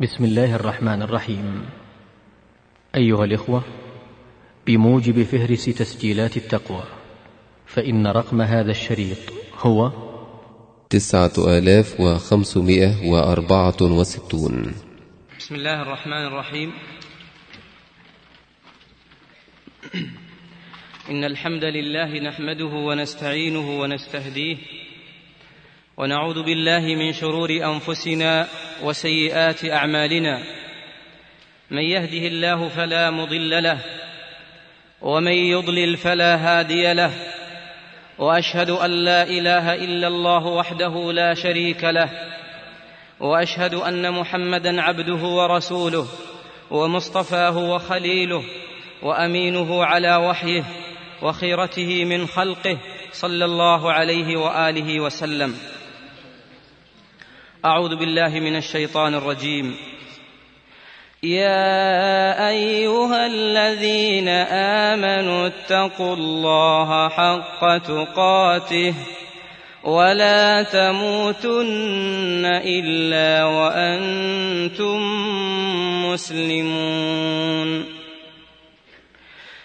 بسم الله الرحمن الرحيم. أيها الإخوة بموجب فهرس تسجيلات التقوى فإن رقم هذا الشريط هو تسعة آلاف وخمسمائة وأربعة وستون. بسم الله الرحمن الرحيم. إن الحمد لله نحمده ونستعينه ونستهديه ونعوذ بالله من شرور أنفسنا وسيئات أعمالنا. من يهده الله فلا مضل له ومن يضلل فلا هادي له وأشهد أن لا إله إلا الله وحده لا شريك له وأشهد أن محمدا عبده ورسوله ومصطفاه وخليله وأمينه على وحيه وخيرته من خلقه صلى الله عليه وآله وسلم. أعوذ بالله من الشيطان الرجيم. يا أيها الذين آمنوا اتقوا الله حق تقاته ولا تموتن إلا وأنتم مسلمون.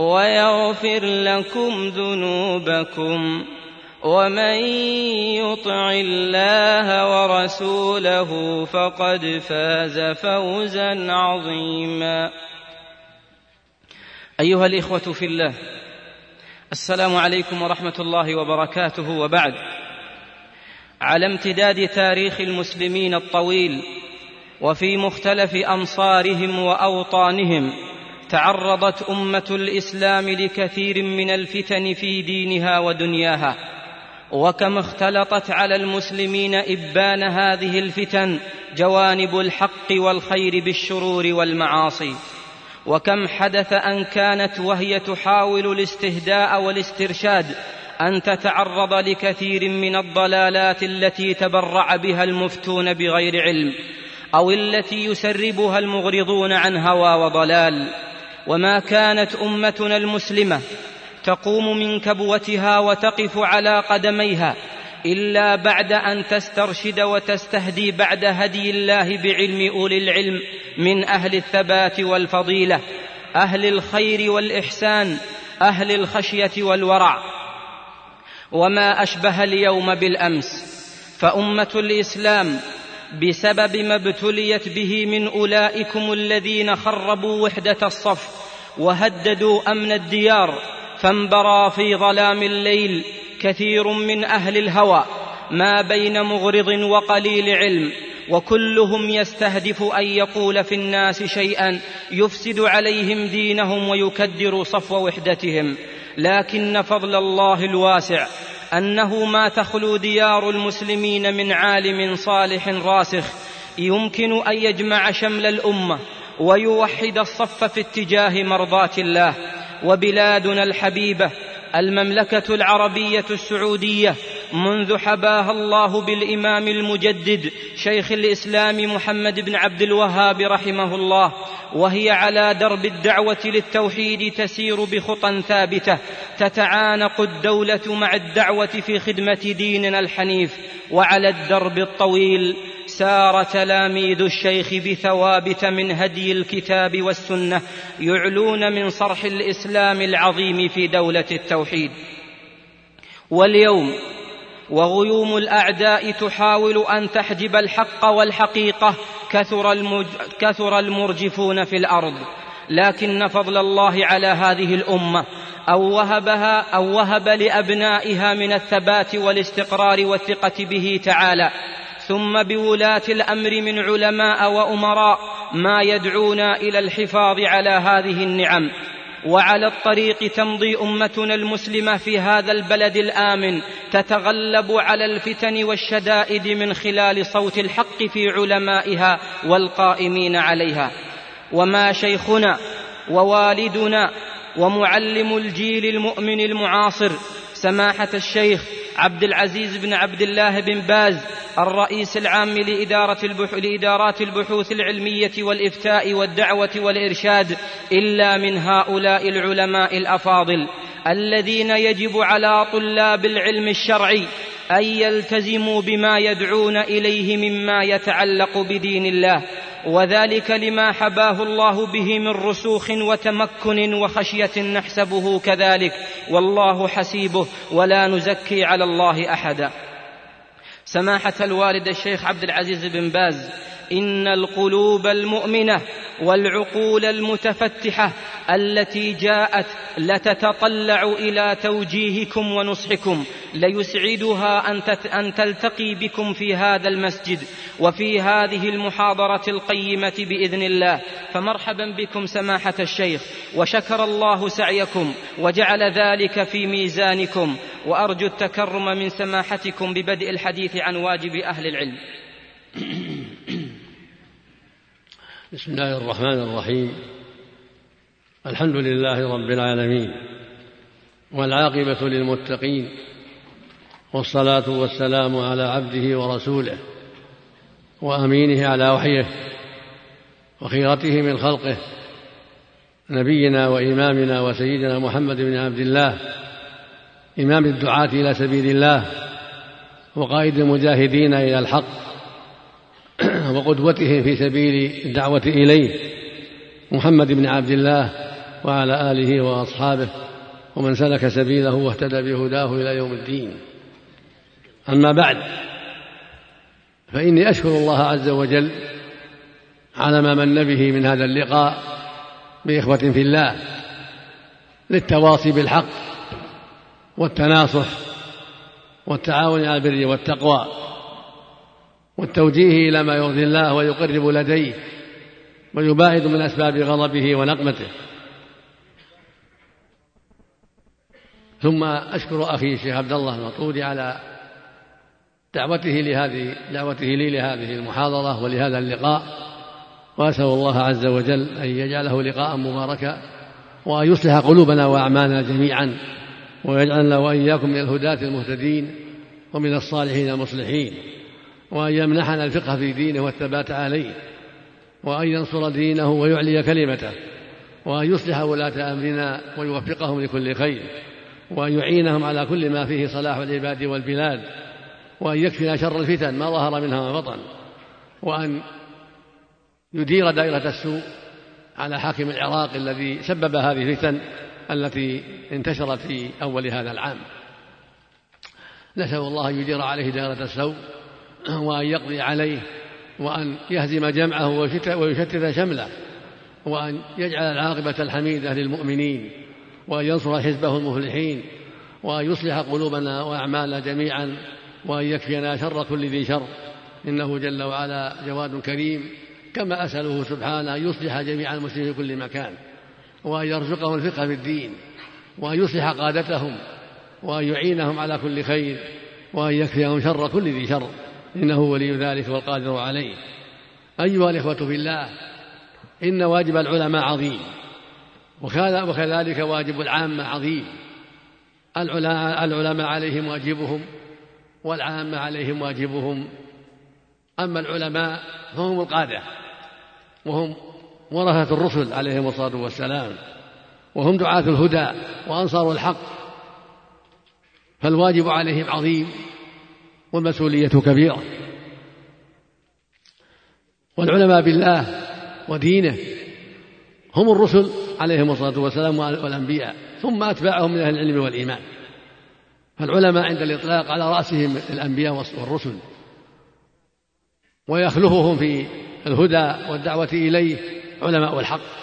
ويغفر لكم ذنوبكم ومن يطع الله ورسوله فقد فاز فوزا عظيما. أيها الإخوة في الله السلام عليكم ورحمة الله وبركاته. وبعد على امتداد تاريخ المسلمين الطويل وفي مختلف أمصارهم وأوطانهم تعرضت أمة الإسلام لكثير من الفتن في دينها ودنياها وكم اختلطت على المسلمين إبان هذه الفتن جوانب الحق والخير بالشرور والمعاصي وكم حدث أن كانت وهي تحاول الاستهداء والاسترشاد أن تتعرض لكثير من الضلالات التي تبرع بها المفتون بغير علم أو التي يسربها المغرضون عن هوى وضلال. وما كانت أمتنا المسلمة تقوم من كبوتها وتقف على قدميها إلا بعد أن تسترشد وتستهدي بعد هدي الله بعلم أولي العلم من أهل الثبات والفضيلة أهل الخير والإحسان أهل الخشية والورع. وما أشبه اليوم بالأمس فأمة الإسلام بسبب ما ابتليت به من أولئكم الذين خربوا وحدة الصف وهددوا أمن الديار فانبرى في ظلام الليل كثير من أهل الهوى ما بين مغرض وقليل علم وكلهم يستهدف أن يقول في الناس شيئا يفسد عليهم دينهم ويكدر صفو وحدتهم. لكن فضل الله الواسع أنه ما تخلو ديار المسلمين من عالم صالح راسخ يمكن أن يجمع شمل الأمة ويوحد الصف في اتجاه مرضاة الله وبلادنا الحبيبة المملكة العربية السعودية منذ حباها الله بالإمام المجدد شيخ الإسلام محمد بن عبد الوهاب رحمه الله وهي على درب الدعوة للتوحيد تسير بخطى ثابتة تتعانق الدولة مع الدعوة في خدمة ديننا الحنيف وعلى الدرب الطويل سار تلاميذ الشيخ بثوابت من هدي الكتاب والسنة يعلون من صرح الإسلام العظيم في دولة التوحيد. واليوم وغيوم الأعداء تحاول أن تحجب الحق والحقيقة كثر, المج... كثر المرجفون في الأرض. لكن فضل الله على هذه الأمة أو وهبها أو وهب لأبنائها من الثبات والاستقرار والثقة به تعالى. ثم بولاة الأمر من علماء وأمراء ما يدعون إلى الحفاظ على هذه النعم. وعلى الطريق تمضي أمتنا المسلمة في هذا البلد الآمن تتغلب على الفتن والشدائد من خلال صوت الحق في علمائها والقائمين عليها. وما شيخنا ووالدنا ومعلم الجيل المؤمن المعاصر سماحة الشيخ عبد العزيز بن عبد الله بن باز الرئيس العام لإدارة البح... لإدارات البحوث العلمية والإفتاء والدعوة والإرشاد إلا من هؤلاء العلماء الأفاضل الذين يجب على طلاب العلم الشرعي أن يلتزموا بما يدعون إليه مما يتعلق بدين الله. وذلك لما حباه الله به من رسوخ وتمكن وخشية نحسبه كذلك. والله حسيبه ولا نزكي على الله أحدا. سماحة الوالد الشيخ عبد العزيز بن باز إن القلوب المؤمنة والعقول المتفتحة التي جاءت لتتطلع إلى توجيهكم ونصحكم ليسعدها أن, أن تلتقي بكم في هذا المسجد وفي هذه المحاضرة القيمة بإذن الله. فمرحبا بكم سماحة الشيخ وشكر الله سعيكم وجعل ذلك في ميزانكم. وأرجو التكرم من سماحتكم ببدء الحديث عن واجب أهل العلم. بسم الله الرحمن الرحيم. الحمد لله رب العالمين والعاقبة للمتقين والصلاة والسلام على عبده ورسوله وأمينه على وحيه وخيرته من خلقه نبينا وإمامنا وسيدنا محمد بن عبد الله إمام الدعاة إلى سبيل الله وقائد المجاهدين إلى الحق وقدوته في سبيل الدعوة إليه محمد بن عبد الله وعلى آله وأصحابه ومن سلك سبيله واهتدى بهداه إلى يوم الدين. أما بعد فإني أشكر الله عز وجل على ما من به من هذا اللقاء بإخوة في الله للتواصي بالحق والتناصح والتعاون على البر والتقوى. والتوجيه إلى ما يرضي الله ويقرب لديه ويباعد من أسباب غضبه ونقمته. ثم أشكر أخي الشيخ عبد الله المطرودي على دعوته لهذه دعوته لي لهذه المحاضرة ولهذا اللقاء وأسأل الله عز وجل أن يجعله لقاء مباركا وأن يصلح قلوبنا وأعمالنا جميعا ويجعلنا وإياكم من الهداة المهتدين ومن الصالحين المصلحين. وأن يمنحنا الفقه في دينه والثبات عليه وأن ينصر دينه ويعلي كلمته وأن يصلح ولاة أمرنا ويوفقهم لكل خير وأن يعينهم على كل ما فيه صلاح العباد والبلاد وأن يكفينا شر الفتن ما ظهر منها ما بطن وأن يدير دائرة السوء على حاكم العراق الذي سبب هذه الفتن التي انتشرت في أول هذا العام. نسأل الله أن يدير عليه دائرة السوء وأن يقضي عليه وأن يهزم جمعه ويشتت شمله وأن يجعل العاقبة الحميدة للمؤمنين وأن ينصر حزبه المفلحين وأن يصلح قلوبنا وأعمالنا جميعا وأن يكفينا شر كل ذي شر. إنه جل وعلا جواد كريم كما أسأله سبحانه أن يصلح جميع المسلمين في كل مكان وأن يرزقهم الفقه في الدين وأن يصلح قادتهم وأن يعينهم على كل خير وأن يكفيهم شر كل ذي شر. إنه ولي ذلك والقادر عليه. أيها الإخوة في الله إن واجب العلماء عظيم وكذلك واجب العامة عظيم. العلماء عليهم واجبهم والعامة عليهم واجبهم. أما العلماء فهم القادة وهم ورثة الرسل عليهم الصلاة والسلام وهم دعاة الهدى وأنصار الحق. فالواجب عليهم عظيم. والمسؤولية كبيرة. والعلماء بالله ودينه هم الرسل عليهم الصلاة والسلام والأنبياء ثم أتباعهم من أهل العلم والإيمان. فالعلماء عند الإطلاق على رأسهم الأنبياء والرسل. ويخلفهم في الهدى والدعوة إليه علماء الحق.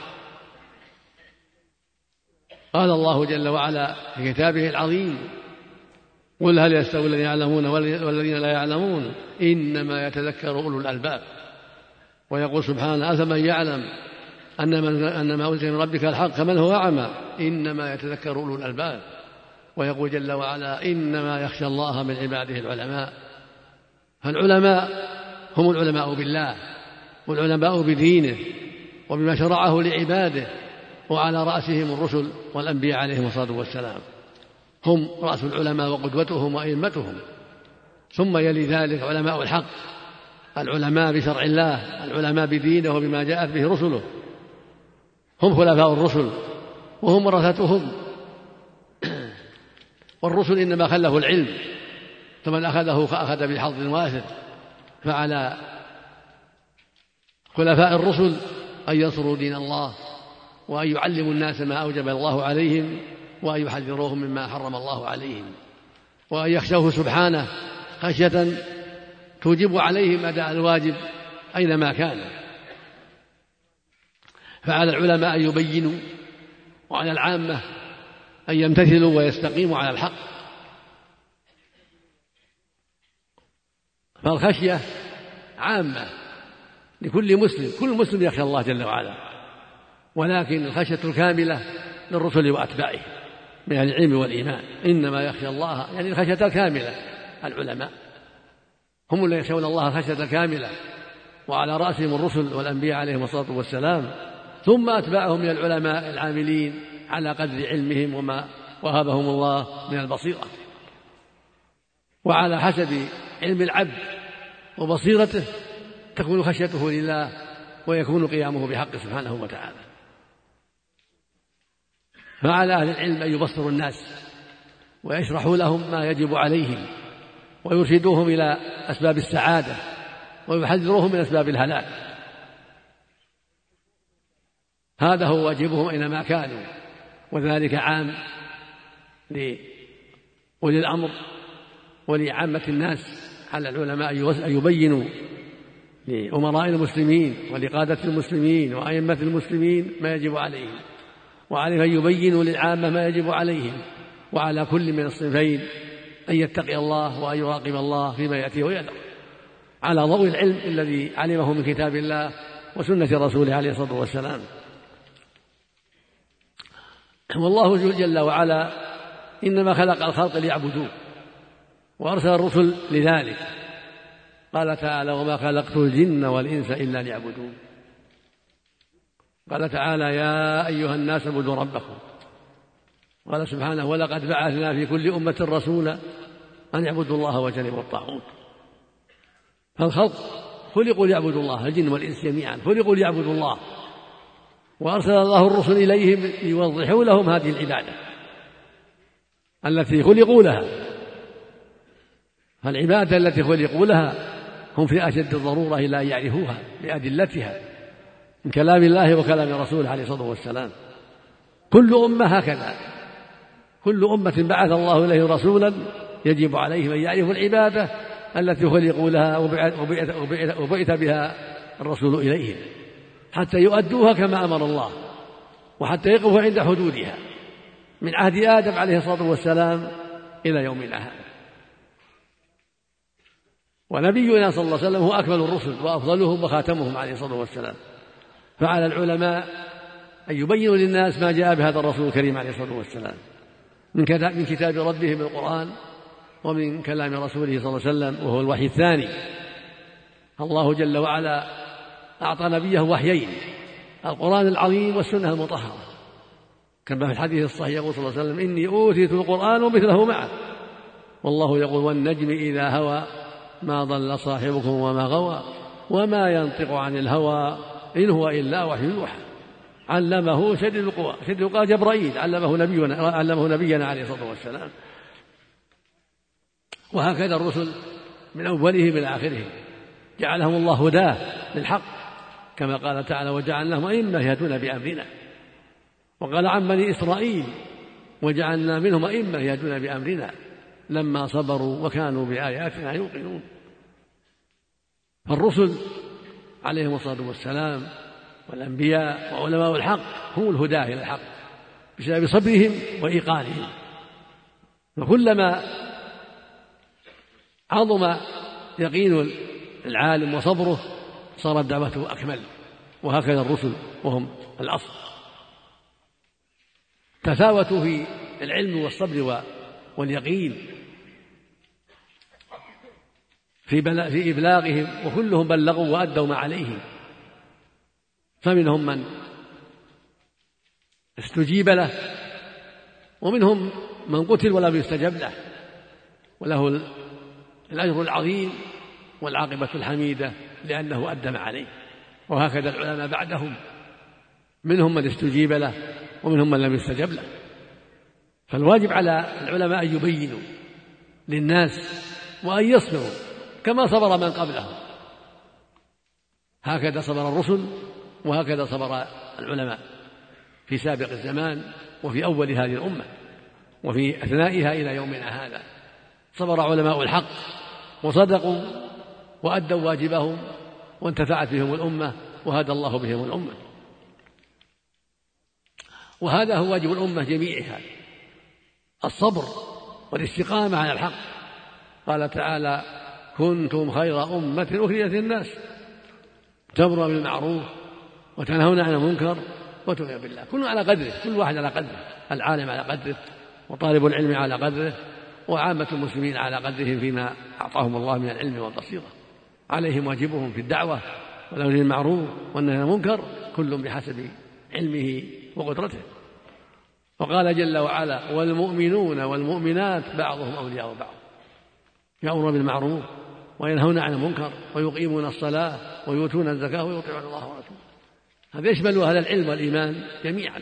قال الله جل وعلا في كتابه العظيم قل هل يستوي الذين يعلمون والذين لا يعلمون؟ إنما يتذكر أولو الألباب. ويقول سبحانه أفمن يعلم أن من أن ما أنزل من ربك الحق كمن هو أعمى؟ إنما يتذكر أولو الألباب. ويقول جل وعلا إنما يخشى الله من عباده العلماء. فالعلماء هم العلماء بالله والعلماء بدينه وبما شرعه لعباده وعلى رأسهم الرسل والأنبياء عليهم الصلاة والسلام. هم رأس العلماء وقدوتهم وأئمتهم. ثم يلي ذلك علماء الحق العلماء بشرع الله العلماء بدينه وبما جاءت به رسله. هم خلفاء الرسل وهم ورثتهم. والرسل إنما خلفوا العلم فمن أخذه أخذ بحظ وافر فعلى خلفاء الرسل أن ينصروا دين الله وأن يعلموا الناس ما أوجب الله عليهم. وأن يحذروهم مما حرم الله عليهم وأن يخشوه سبحانه خشية توجب عليهم أداء الواجب أينما كان. فعلى العلماء أن يبينوا وعلى العامة أن يمتثلوا ويستقيموا على الحق. فالخشية عامة لكل مسلم كل مسلم يخشى الله جل وعلا ولكن الخشية الكاملة للرسل وأتباعه. من العلم والإيمان. إنما يخشى الله يعني الخشية الكاملة العلماء. هم الذين يخشون الله الخشية الكاملة. وعلى رأسهم الرسل والأنبياء عليهم الصلاة والسلام. ثم أتباعهم من العلماء العاملين على قدر علمهم وما وهبهم الله من البصيرة. وعلى حسب علم العبد وبصيرته تكون خشيته لله ويكون قيامه بحقه سبحانه وتعالى. فعلى أهل العلم أن يبصروا الناس ويشرحوا لهم ما يجب عليهم ويرشدوهم إلى أسباب السعادة ويحذروهم من أسباب الهلاك. هذا هو واجبهم أينما كانوا وذلك عام لأولي الأمر ولعامة الناس على العلماء أن يبينوا لأمراء المسلمين ولقادة المسلمين وأئمة المسلمين ما يجب عليهم. وعليهم أن يبينوا للعامة ما يجب عليهم وعلى كل من الصنفين أن يتقي الله وأن يراقب الله فيما يأتيه ويذر على ضوء العلم الذي علمه من كتاب الله وسنة رسوله عليه الصلاة والسلام. والله جل وعلا إنما خلق الخلق ليعبدوه وأرسل الرسل لذلك. قال تعالى وما خلقت الجن والإنس إلا ليعبدون. قال تعالى يا أيها الناس اعبدوا ربكم. قال سبحانه ولقد بعثنا في كل أمة رسولا أن يعبدوا الله واجتنبوا الطاغوت. فالخلق خلقوا ليعبدوا الله الجن والإنس جميعا خلقوا ليعبدوا الله. وأرسل الله الرسل إليهم ليوضحوا لهم هذه العبادة التي خلقوا لها. فالعبادة التي خلقوا لها هم في أشد الضرورة إلى أن يعرفوها بأدلتها من كلام الله وكلام رسوله عليه الصلاة والسلام. كل أمة هكذا. كل أمة بعث الله إليه رسولا يجب عليهم أن يعرفوا العبادة التي خلقوا لها وبعث بها الرسول إليهم. حتى يؤدوها كما أمر الله. وحتى يقفوا عند حدودها. من عهد آدم عليه الصلاة والسلام إلى يومنا هذا ونبينا صلى الله عليه وسلم هو أكمل الرسل وأفضلهم وخاتمهم عليه الصلاة والسلام. فعلى العلماء أن يبينوا للناس ما جاء بهذا الرسول الكريم عليه الصلاة والسلام. من من كتاب ربهم القرآن ومن كلام رسوله صلى الله عليه وسلم وهو الوحي الثاني. الله جل وعلا أعطى نبيه وحيين القرآن العظيم والسنة المطهرة. كما في الحديث الصحيح يقول صلى الله عليه وسلم إني أوتيت القرآن ومثله معه. والله يقول والنجم إذا هوى ما ضل صاحبكم وما غوى وما ينطق عن الهوى. إن هو إلا وحي يوحى. علمه شديد القوى شديد القوى جبرائيل. علمه نبينا علمه نبينا عليه الصلاة والسلام. وهكذا الرسل من أولهم إلى آخرهم. جعلهم الله هداة للحق كما قال تعالى وجعلناهم أئمة يهدون بأمرنا وقال عن بني إسرائيل وجعلنا منهم أئمة يهدون بأمرنا لما صبروا وكانوا بآياتنا يوقنون. فالرسل عليهم الصلاة والسلام والأنبياء وعلماء الحق هم الهداة إلى الحق بسبب صبرهم وإيقانهم. فكلما عظم يقين العالم وصبره صارت دعوته أكمل وهكذا الرسل وهم الأصل. تفاوتوا في العلم والصبر واليقين في في إبلاغهم وكلهم بلغوا وأدوا ما عليهم. فمنهم من؟ استجيب له. ومنهم من قتل ولم يستجب له. وله الأجر العظيم والعاقبة الحميدة لأنه أدى ما عليه. وهكذا العلماء بعدهم. منهم من استجيب له ومنهم من لم يستجب له. فالواجب على العلماء أن يبينوا للناس وأن يصبروا. كما صبر من قبلهم. هكذا صبر الرسل وهكذا صبر العلماء في سابق الزمان وفي أول هذه الأمة وفي أثنائها إلى يومنا هذا. صبر علماء الحق وصدقوا وأدوا واجبهم وانتفعت بهم الأمة وهدى الله بهم الأمة. وهذا هو واجب الأمة جميعها الصبر والاستقامة على الحق. قال تعالى كنتم خير أمة أخرجت الناس تأمرون بالمعروف وتنهون عن المنكر وتؤمنون بالله. كل على قدره كل واحد على قدره العالم على قدره وطالب العلم على قدره وعامة المسلمين على قدرهم فيما أعطاهم الله من العلم والبصيرة. عليهم واجبهم في الدعوة والأمر بالمعروف والنهي عن المنكر كل بحسب علمه وقدرته. وقال جل وعلا والمؤمنون والمؤمنات بعضهم أولياء بعض. يأمرون بالمعروف وينهون عن المنكر ويقيمون الصلاة ويؤتون الزكاة ويطيعون الله ورسوله. هذا يشمل أهل العلم والإيمان جميعا.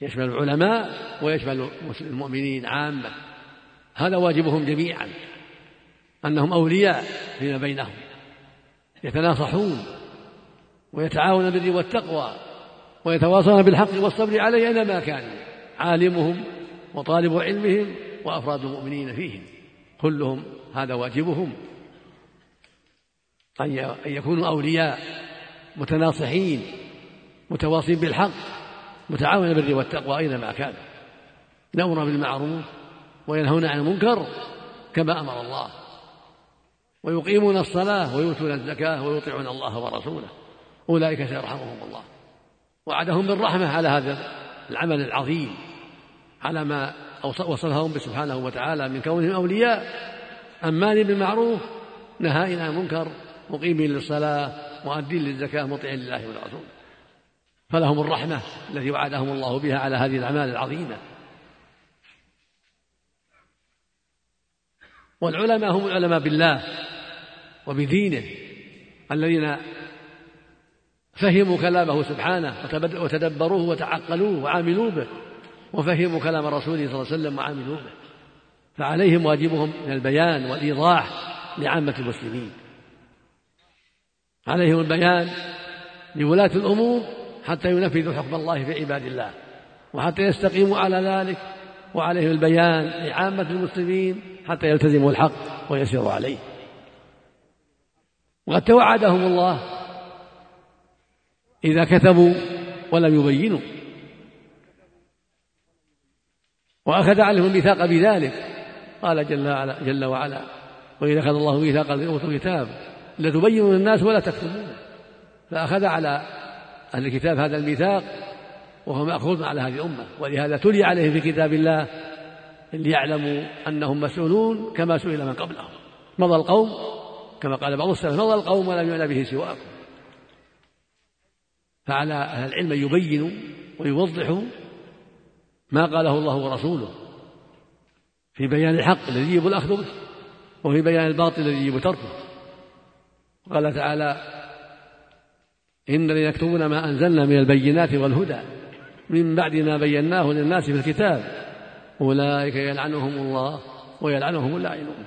يشمل العلماء ويشمل المؤمنين عامة. هذا واجبهم جميعا. أنهم أولياء فيما بينهم. يتناصحون ويتعاونون بالبر والتقوى ويتواصون بالحق والصبر عليه أينما كانوا. عالمهم وطالب علمهم وأفراد المؤمنين فيهم. كلهم هذا واجبهم. أن يكونوا أولياء متناصحين متواصين بالحق متعاونين بالبر والتقوى أينما كانوا يأمرون بالمعروف وينهون عن المنكر كما أمر الله. ويقيمون الصلاة ويؤتون الزكاة ويطيعون الله ورسوله. أولئك سيرحمهم الله. وعدهم بالرحمة على هذا العمل العظيم على ما وصفهم سبحانه وتعالى من كونهم أولياء. أمان بالمعروف نهائين عن المنكر مقيمين للصلاة مؤدين للزكاة مطيعين لله ولرسوله فلهم الرحمة التي وعدهم الله بها على هذه الأعمال العظيمة. والعلماء هم العلماء بالله وبدينه الذين فهموا كلامه سبحانه وتدبروه وتعقلوه وعاملوا به وفهموا كلام رسوله صلى الله عليه وسلم وعاملوا به. فعليهم واجبهم من البيان والإيضاح لعامة المسلمين. عليهم البيان لولاة الأمور حتى ينفذوا حكم الله في عباد الله وحتى يستقيموا على ذلك وعليهم البيان لعامة المسلمين حتى يلتزموا الحق ويسيروا عليه. وقد توعدهم الله إذا كتبوا ولم يبينوا. وأخذ عليهم الميثاق بذلك. قال جل وعلا, جل وعلا وإذا أخذ الله ميثاق الكتاب لتبينوا للناس ولا تكتمونه فأخذ على أهل الكتاب هذا الميثاق وهو مأخوذ على هذه الأمة ولهذا تلي عليهم في كتاب الله ليعلموا أنهم مسؤولون كما سئل من قبلهم. مضى القوم كما قال بعض السلف مضى القوم ولم يعنى به سواكم فعلى أهل العلم أن يبينوا ويوضحوا ما قاله الله ورسوله في بيان الحق الذي يجب الأخذ به وفي بيان الباطل الذي يجب تركه. قال تعالى إن الذين يكتبون ما أنزلنا من البينات والهدى من بعد ما بيناه للناس في الكتاب. أولئك يلعنهم الله ويلعنهم اللاعنون.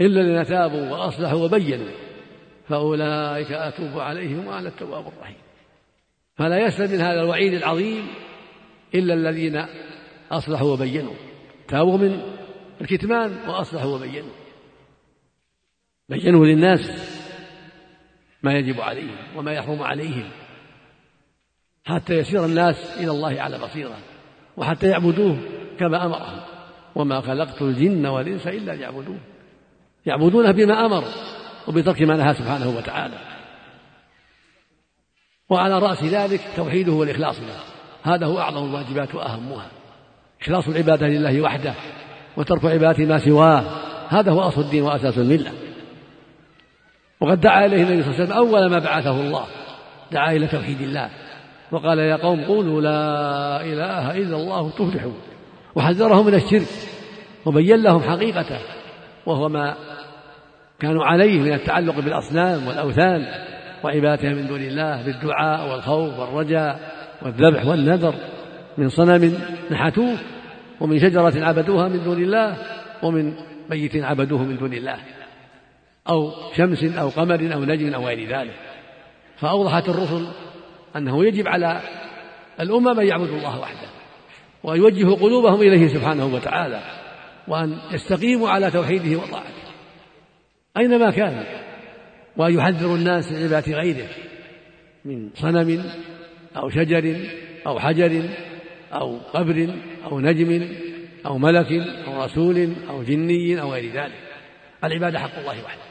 إلا الذين تابوا وأصلحوا وبينوا فأولئك أتوب عليهم وأنا التواب الرحيم. فلا يسلم من هذا الوعيد العظيم إلا الذين أصلحوا وبينوا. تابوا من الكتمان وأصلحوا وبينوا. بينوا للناس ما يجب عليهم وما يحرم عليهم حتى يسير الناس إلى الله على بصيرة وحتى يعبدوه كما أمرهم. وما خلقت الجن والإنس إلا ليعبدون. يعبدونه بما أمر وبترك ما نهى سبحانه وتعالى. وعلى رأس ذلك توحيده والإخلاص له. هذا هو أعظم الواجبات وأهمها. إخلاص العبادة لله وحده وترك عبادة ما سواه. هذا هو أصل الدين وأساس الملة. وقد دعا إليه النبي صلى الله عليه وسلم أول ما بعثه الله. دعا إلى توحيد الله. وقال يا قوم قولوا لا إله إلا الله تفلحوا وحذرهم من الشرك. وبين لهم حقيقته. وهو ما كانوا عليه من التعلق بالأصنام والأوثان وعبادتها من دون الله بالدعاء والخوف والرجاء والذبح والنذر. من صنم نحتوه ومن شجرة عبدوها من دون الله ومن ميت عبدوه من دون الله. أو شمس أو قمر أو نجم أو غير ذلك. فأوضحت الرسل أنه يجب على الأمم أن يعبدوا الله وحده وأن يوجهوا قلوبهم إليه سبحانه وتعالى وأن يستقيموا على توحيده وطاعته. أينما كان؟ وأن يحذروا الناس من عبادة غيره من صنم أو شجر أو حجر أو قبر أو نجم أو ملك أو رسول أو جني أو غير ذلك. العبادة حق الله وحده.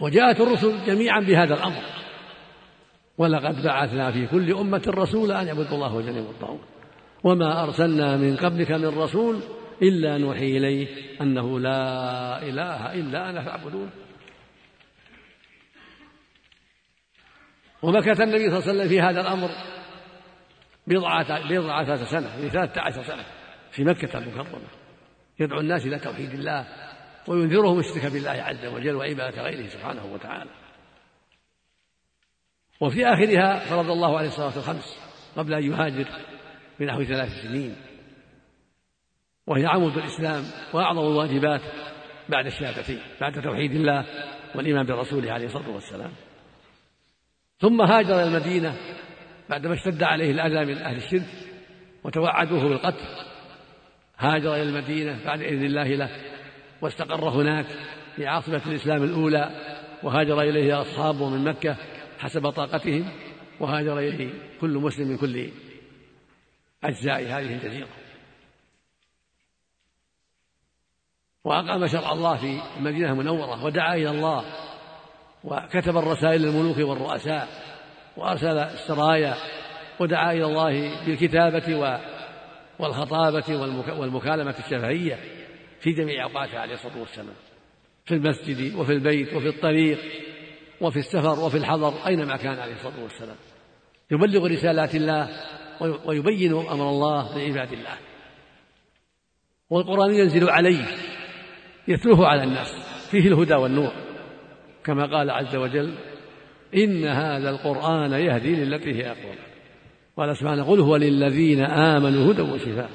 وجاءت الرسل جميعا بهذا الأمر. ولقد بعثنا في كل أمة رسولا أن يعبدوا الله وجنبوا الطاغوت وما أرسلنا من قبلك من رسول إلا نوحي إليه أنه لا إله إلا أنا فاعبدون. ومكث النبي صلى الله عليه وسلم في هذا الأمر بضعة بضعة سنة في ثلاثة عشر سنة في مكة المكرمة. يدعو الناس إلى توحيد الله وينذرهم الشرك بالله عز وجل وعبادة غيره سبحانه وتعالى. وفي آخرها فرض الله عليه الصلاة الخمس قبل أن يهاجر بنحو ثلاث سنين. وهي عمود الإسلام وأعظم الواجبات بعد الشهادتين بعد توحيد الله والإيمان برسوله عليه الصلاة والسلام. ثم هاجر إلى المدينة بعدما اشتد عليه الأذى من أهل الشرك وتوعدوه بالقتل. هاجر إلى المدينة بعد إذن الله له واستقر هناك في عاصمة الإسلام الأولى وهاجر إليه أصحابه من مكة حسب طاقتهم وهاجر إليه كل مسلم من كل أجزاء هذه الجزيرة. وأقام شرع الله في المدينة المنورة ودعا إلى الله وكتب الرسائل للملوك والرؤساء وأرسل السرايا ودعا إلى الله بالكتابة والخطابة والمكالمة الشفهية. في جميع أوقاته عليه الصلاة والسلام. في المسجد وفي البيت وفي الطريق وفي السفر وفي الحضر أينما كان عليه الصلاة والسلام. يبلغ رسالات الله ويبين أمر الله لعباد الله. والقرآن ينزل عليه يتلوه على الناس فيه الهدى والنور. كما قال عز وجل إن هذا القرآن يهدي للتي هي أقوم قال سبحانه قل هو للذين آمنوا هدى وشفاء.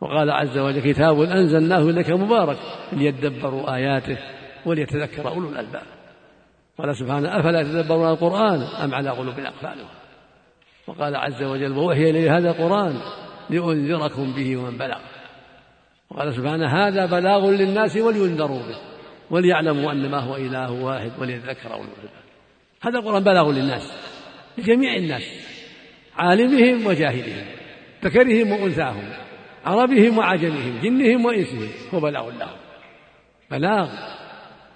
وقال عز وجل كتاب أنزلناه إليك مبارك ليدبروا آياته وليتذكر أولو الألباب. قال سبحانه أفلا يتدبرون القرآن أم على قلوب أقفالها وقال عز وجل ووحي إلي هذا القرآن لأنذركم به ومن بلغ. وقال سبحانه هذا بلاغ للناس ولينذروا به وليعلموا أن ما هو إله واحد وليذكر أولو الألباب. هذا القرآن بلاغ للناس لجميع الناس عالمهم وجاهلهم ذكرهم وأنثاهم. عربهم وعجمهم جنهم وإنسهم هو بلاغ لهم. بلاغ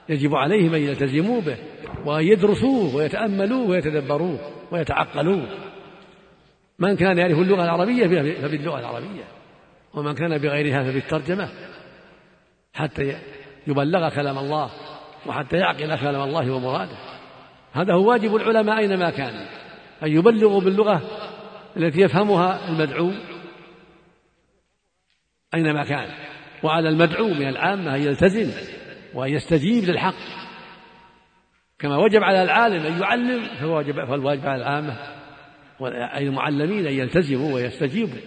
يجب عليهم أن يلتزموا به وأن يدرسوه ويتأملوه ويتدبروه ويتعقلوه. من كان يعرف اللغة العربية فباللغة العربية ومن كان بغيرها فبالترجمة. حتى يبلغ كلام الله وحتى يعقل كلام الله ومراده. هذا هو واجب العلماء أينما كانوا أن يبلغوا باللغة التي يفهمها المدعو أينما كان. وعلى المدعو من العامة أن يلتزم وأن يستجيب للحق. كما وجب على العالم أن يعلم فالواجب, فالواجب على العامة أي المعلمين أن يلتزموا ويستجيبوا.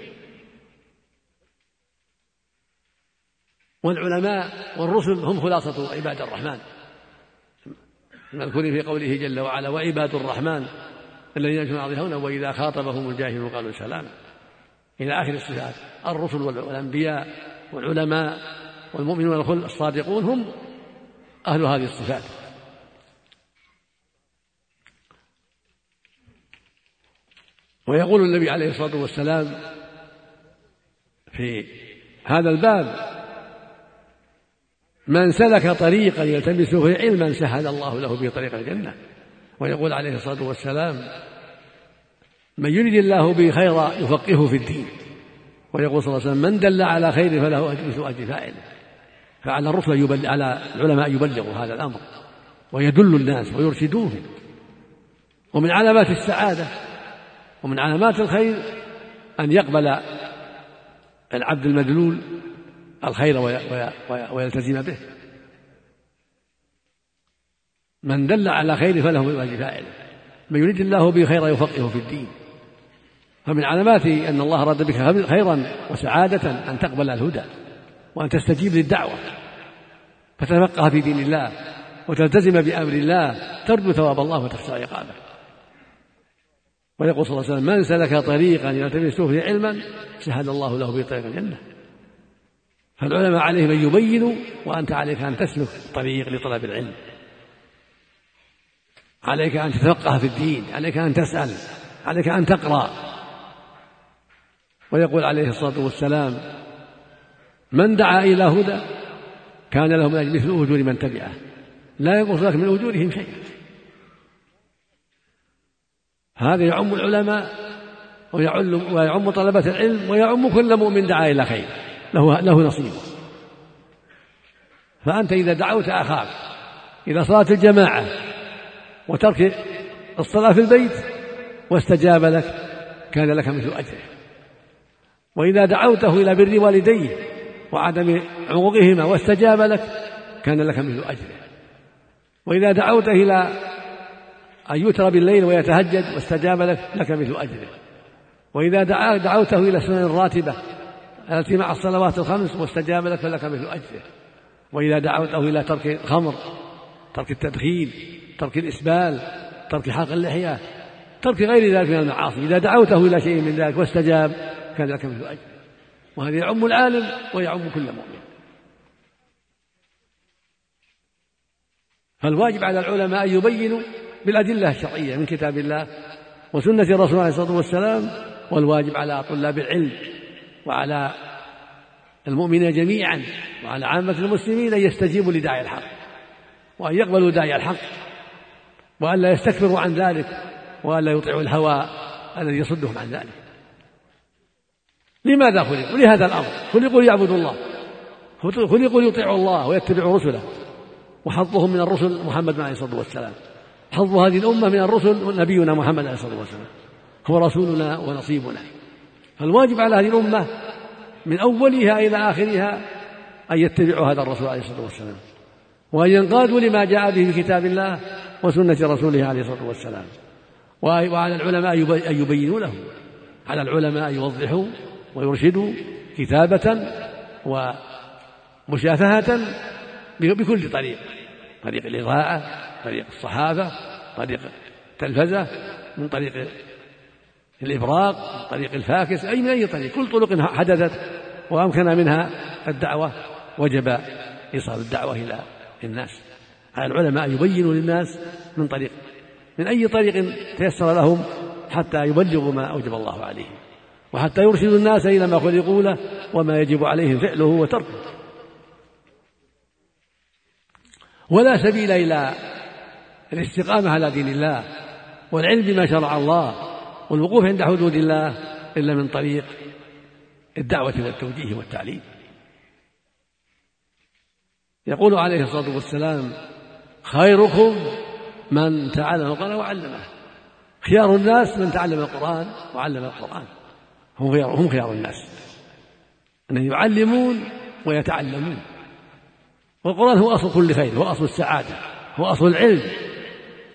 والعلماء والرسل هم خلاصة عباد الرحمن. المذكور في قوله جل وعلا وعباد الرحمن الذين هنا وإذا خاطبهم الجاهلون قالوا سلاما. إلى آخر الصفات. الرسل والأنبياء والعلماء والمؤمنون الصادقون هم أهل هذه الصفات. ويقول النبي عليه الصلاة والسلام في هذا الباب من سلك طريقا يلتمس فيه علما سهل الله له به طريق الجنة. ويقول عليه الصلاة والسلام من يريد الله به خيرا يفقهه في الدين. ويقول صلى الله عليه وسلم من دل على خير فله مثل أجر فاعله. فعلى الرسل يبلغ على العلماء يبلغوا هذا الأمر ويدل الناس ويرشدوهم ومن علامات السعادة ومن علامات الخير أن يقبل العبد المدلول الخير ويلتزم به. من دل على خير فله أجر فاعله. من يريد الله به خيرا يفقهه في الدين. فمن علامات أن الله أراد بك خيرا وسعادة أن تقبل الهدى وأن تستجيب للدعوة. فتتفقه في دين الله وتلتزم بأمر الله ترجو ثواب الله وتخشى عقابه. ويقول صلى الله عليه وسلم من سلك طريقا يلتمس فيه علما سهل الله له به طريق الجنة. فالعلماء عليهم أن يبينوا وأنت عليك أن تسلك طريق لطلب العلم. عليك أن تتفقه في الدين عليك أن تسأل عليك أن تقرأ. ويقول عليه الصلاة والسلام من دعا إلى هدى كان له من أجل مثل أجور من تبعه لا ينقص لك من أجورهم شيئا. هذا يعم العلماء ويعم, ويعم طلبة العلم ويعم كل مؤمن دعا إلى خير له, له نصيبه. فأنت إذا دعوت أخاك إلى صلاة الجماعة وترك الصلاة في البيت واستجاب لك كان لك مثل أجره. وإذا دعوته إلى بر والديه وعدم عقوقهما واستجاب لك كان لك مثل أجره. وإذا دعوته إلى أن يترى بالليل ويتهجد واستجاب لك لك مثل أجره. وإذا دعوته إلى السنن الراتبة التي مع الصلوات الخمس واستجاب لك فلك مثل أجره. وإذا دعوته إلى ترك الخمر ترك التدخين ترك الإسبال ترك حلق اللحية ترك غير ذلك من المعاصي. إذا دعوته إلى شيء من ذلك واستجاب كان لك مثل أجر وهذا يعم العالم ويعم كل مؤمن. فالواجب على العلماء أن يبينوا بالأدلة الشرعية من كتاب الله وسنة الرسول عليه الصلاة والسلام والواجب على طلاب العلم وعلى المؤمنين جميعا وعلى عامة المسلمين أن يستجيبوا لداعي الحق وأن يقبلوا داعي الحق وأن لا يستكبروا عن ذلك وأن لا يطيعوا الهوى الذي يصدهم عن ذلك. لماذا خلقوا لهذا الأمر. خلقوا ليعبدوا الله. خلقوا ليطيعوا الله ويتبعوا رسله. وحظهم من الرسل محمد عليه الصلاة والسلام. حظ هذه الأمة من الرسل نبينا محمد عليه الصلاة والسلام. هو رسولنا ونصيبنا. فالواجب على هذه الأمة من أولها إلى آخرها أن يتبعوا هذا الرسول عليه الصلاة والسلام. وأن ينقادوا لما جاء به في كتاب الله وسنة رسوله عليه الصلاة والسلام. وعلى العلماء أن يبينوا له. على العلماء أن يوضحوا ويرشدوا كتابة ومشافهة بكل طريق. طريق الإضاءة طريق الصحافة طريق التلفزة من طريق الإبراق من طريق الفاكس أي من أي طريق. كل طرق حدثت وأمكن منها الدعوة وجب إيصال الدعوة إلى الناس. على العلماء يبينوا للناس من طريق من أي طريق تيسر لهم حتى يبلغوا ما أوجب الله عليهم. وحتى يرشدوا الناس إلى ما خلقوا له وما يجب عليهم فعله وتركه. ولا سبيل إلى الاستقامة على دين الله والعلم بما شرع الله والوقوف عند حدود الله إلا من طريق الدعوة والتوجيه والتعليم. يقول عليه الصلاة والسلام خيركم من تعلم القرآن وعلمه. خيار الناس من تعلم القرآن وعلم القرآن. هم خيار هم خيار الناس. أن يعلمون ويتعلمون. والقرآن هو أصل كل خير هو أصل السعادة هو أصل العلم.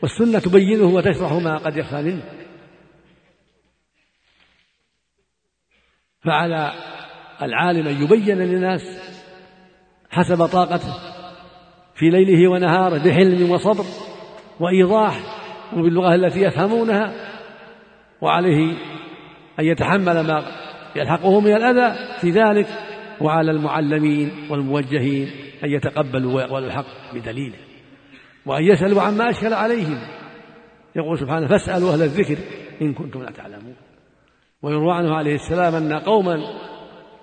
والسنة تبينه وتشرح ما قد يخفى منه. فعلى العالم أن يبين للناس حسب طاقته في ليله ونهاره بحلم وصبر وإيضاح وباللغة التي يفهمونها. وعليه أن يتحمل ما يلحقه من الأذى في ذلك وعلى المعلمين والموجهين أن يتقبلوا ويقبلوا الحق بدليله وأن يسألوا عما أشكل عليهم. يقول سبحانه فاسألوا أهل الذكر إن كنتم لا تعلمون. ويروى عنه عليه السلام أن قوما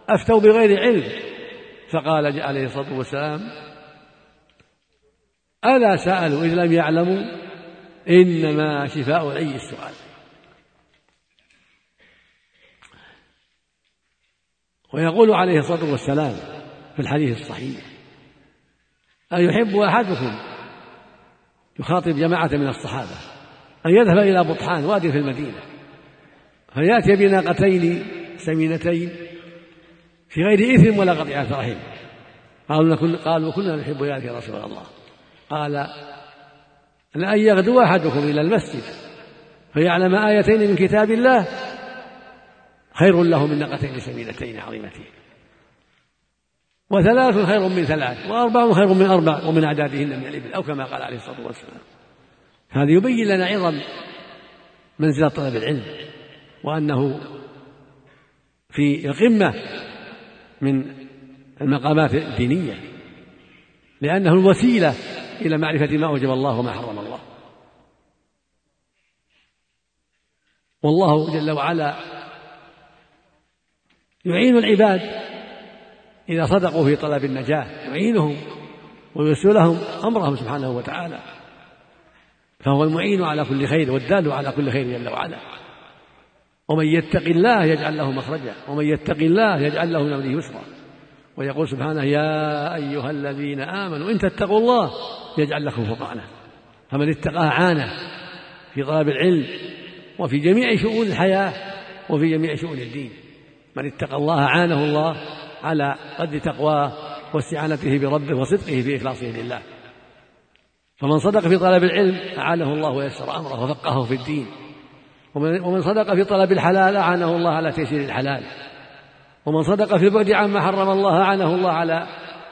أفتوا بغير علم فقال عليه الصلاة والسلام ألا سألوا إذ لم يعلموا؟ إنما شفاء العي السؤال. ويقول عليه الصلاة والسلام في الحديث الصحيح أيحب أحدكم يخاطب جماعة من الصحابة؟ أن يذهب إلى بطحان وادي في المدينة فيأتي بناقتين سمينتين في غير إثم ولا قطيعة رحم. قالوا قالوا كنا نحب ذلك يا رسول الله. قال لأن يغدو أحدكم إلى المسجد فيعلم آيتين من كتاب الله خير له من ناقتين سمينتين عظيمتين. وثلاث خير من ثلاث وأربع خير من أربع ومن أعدادهن من الإبل أو كما قال عليه الصلاة والسلام. هذا يبين لنا عظم منزلة طلب العلم وأنه في القمة من المقامات الدينية لأنه الوسيلة إلى معرفة ما أوجب الله وما حرم الله. والله جل وعلا يعين العباد إذا صدقوا في طلب النجاة يعينهم ويسر لهم أمرهم سبحانه وتعالى. فهو المعين على كل خير والدال على كل خير جل وعلا. ومن يتق الله يجعل له مخرجا ومن يتق الله يجعل له من أمره يسرا. ويقول سبحانه يا أيها الذين آمنوا إن تتقوا الله يجعل لكم فرقانا فمن اتقاه عانه في طلب العلم وفي جميع شؤون الحياة وفي جميع شؤون الدين. من اتقى الله عانه الله على قدر تقواه واستعانته بربه وصدقه في اخلاصه لله فمن صدق في طلب العلم أعانه الله ويسر أمره وفقهه في الدين. ومن صدق في طلب الحلال أعانه الله على تيسير الحلال. ومن صدق في البعد عما حرم الله أعانه الله على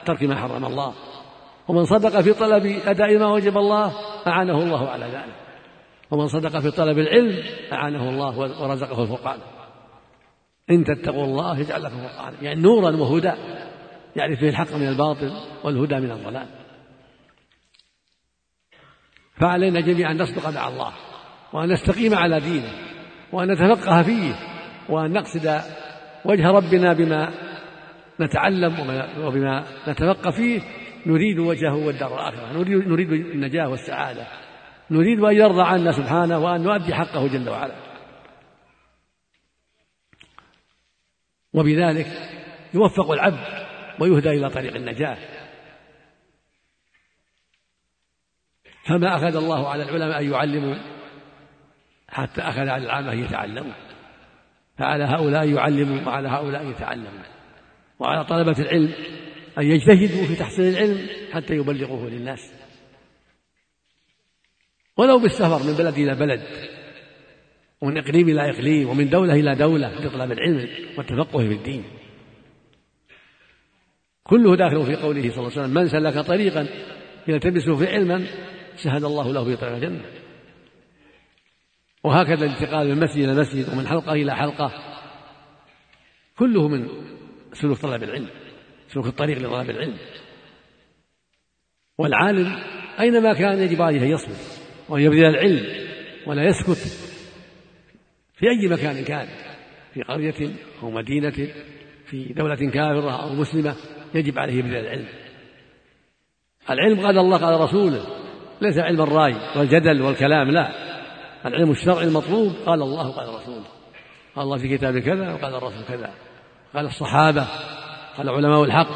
ترك ما حرم الله. ومن صدق في طلب أداء ما وجب الله أعانه الله على ذلك. ومن صدق في طلب العلم أعانه الله ورزقه الفرقان. إن تتقوا الله يجعل لكم فرقانا يعني نورا وهدى. يعرف به الحق من الباطل والهدى من الضلال. فعلينا جميعا أن نصدق مع الله وأن نستقيم على دينه وأن نتفقه فيه وأن نقصد وجه ربنا بما نتعلم وبما نتفقه فيه. نريد وجهه والدار الآخرة. نريد, نريد النجاة والسعادة. نريد أن يرضى عنا سبحانه وأن نؤدي حقه جل وعلا. وبذلك يوفق العبد ويهدى إلى طريق النجاة. فما أخذ الله على العلماء أن يعلموا حتى أخذ على العامة يتعلموا. فعلى هؤلاء يعلموا وعلى هؤلاء يتعلموا. وعلى طلبة العلم أن يجتهدوا في تحصيل العلم حتى يبلغوه للناس. ولو بالسفر من بلد إلى بلد ومن إقليم إلى إقليم ومن دولة إلى دولة لطلب العلم والتفقه في الدين. كله داخل في قوله صلى الله عليه وسلم من سلك طريقا يلتمس فيه علما سهل الله له في طريق الجنة. وهكذا الانتقال من مسجد إلى مسجد ومن حلقة إلى حلقة. كله من سلوك طلب العلم سلوك الطريق لطلب العلم. والعالم أينما كان يجب عليه أن يصبر وأن يبذل العلم ولا يسكت في أي مكان كان في قرية أو مدينة في دولة كافرة أو مسلمة يجب عليه بذل العلم. العلم قال الله قال رسوله ليس علم الرأي والجدل والكلام لا. العلم الشرعي المطلوب قال الله قال رسوله. قال الله في كتابه كذا وقال الرسول كذا. قال الصحابة قال علماء الحق.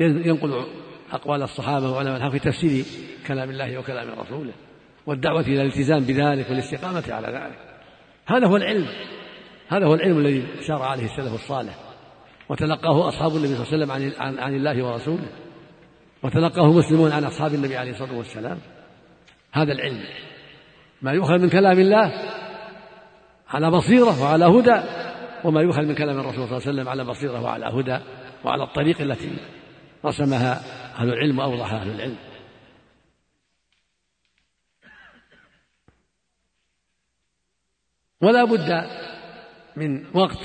ينقل أقوال الصحابة وعلماء الحق في تفسير كلام الله وكلام رسوله. والدعوة إلى الالتزام بذلك والاستقامة على ذلك. هذا هو العلم. هذا هو العلم الذي سار عليه السلف الصالح. وتلقاه أصحاب النبي صلى الله عليه وسلم عن, عن الله ورسوله. وتلقاه مسلمون عن أصحاب النبي عليه الصلاة والسلام. هذا العلم. ما يؤخذ من كلام الله على بصيرة وعلى هدى وما يؤخذ من كلام الرسول صلى الله عليه وسلم على بصيرة وعلى هدى وعلى الطريق التي رسمها أهل العلم وأوضحها أهل العلم. ولا بد من وقت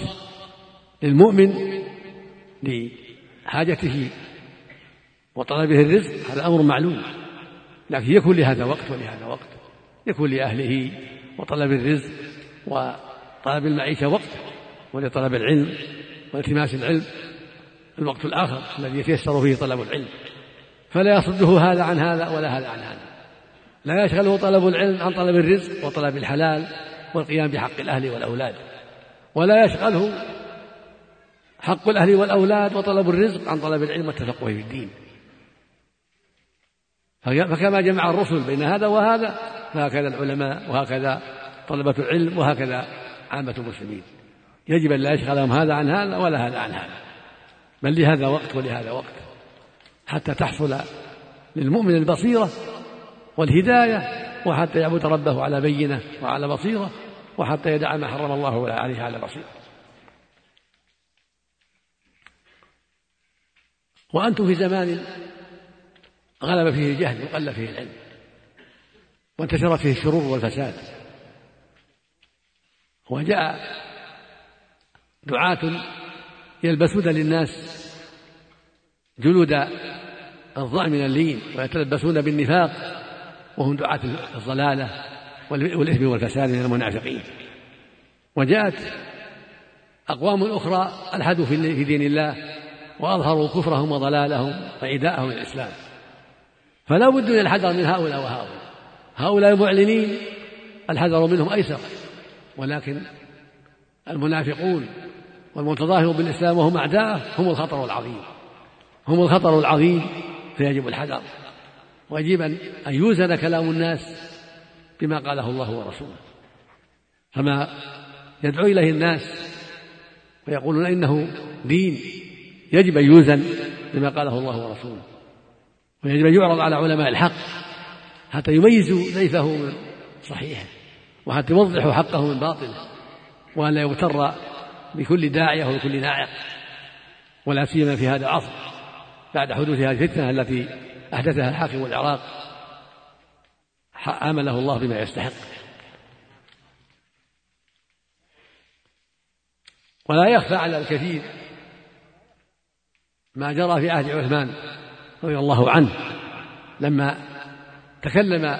للمؤمن لحاجته وطلبه الرزق. هذا أمر معلوم لكن يكون لهذا وقت ولهذا وقت. يكون لأهله وطلب الرزق وطلب المعيشة وقت ولطلب العلم والتماس العلم الوقت الآخر الذي يتيسر فيه طلب العلم. فلا يصده هذا عن هذا ولا هذا عن هذا. لا يشغله طلب العلم عن طلب الرزق وطلب الحلال والقيام بحق الأهل والأولاد. ولا يشغله حق الأهل والأولاد وطلب الرزق عن طلب العلم والتفقه في الدين. فكما جمع الرسل بين هذا وهذا فهكذا العلماء وهكذا طلبة العلم وهكذا عامة المسلمين. يجب أن لا يشغلهم هذا عن هذا ولا هذا عن هذا. بل لهذا وقت ولهذا وقت. حتى تحصل للمؤمن البصيرة والهداية وحتى يعبد ربه على بينة وعلى بصيرة وحتى يدع ما حرم الله عليه على بصيرة. وأنتم في زمان غلب فيه الجهل وقل فيه العلم وانتشرت فيه الشرور والفساد. وجاء دعاة يلبسون للناس جلود الضأن من اللين ويتلبسون بالنفاق وهم دعاة الضلالة والإثم والفساد من المنافقين. وجاءت أقوام أخرى ألحدوا في دين الله وأظهروا كفرهم وضلالهم وعداءهم الإسلام. فلا بد من الحذر من هؤلاء وهؤلاء. هؤلاء المعلنين الحذر منهم أيسر. ولكن المنافقون والمتظاهر بالإسلام وهم أعداءه هم الخطر العظيم. هم الخطر العظيم فيجب الحذر. ويجب أن يوزن كلام الناس بما قاله الله ورسوله. فما يدعو إليه الناس ويقولون إنه دين يجب أن يوزن بما قاله الله ورسوله. ويجب أن يعرض على علماء الحق حتى يميزوا زيفه من صحيحه وحتى يوضحوا حقه من باطله وأن لا يغتر بكل داعية وبكل ناعق ولا سيما في هذا العصر بعد حدوث هذه الفتنة التي أحدثها الحاكم العراق عامله الله بما يستحق. ولا يخفى على الكثير ما جرى في عهد عثمان رضي الله عنه لما تكلم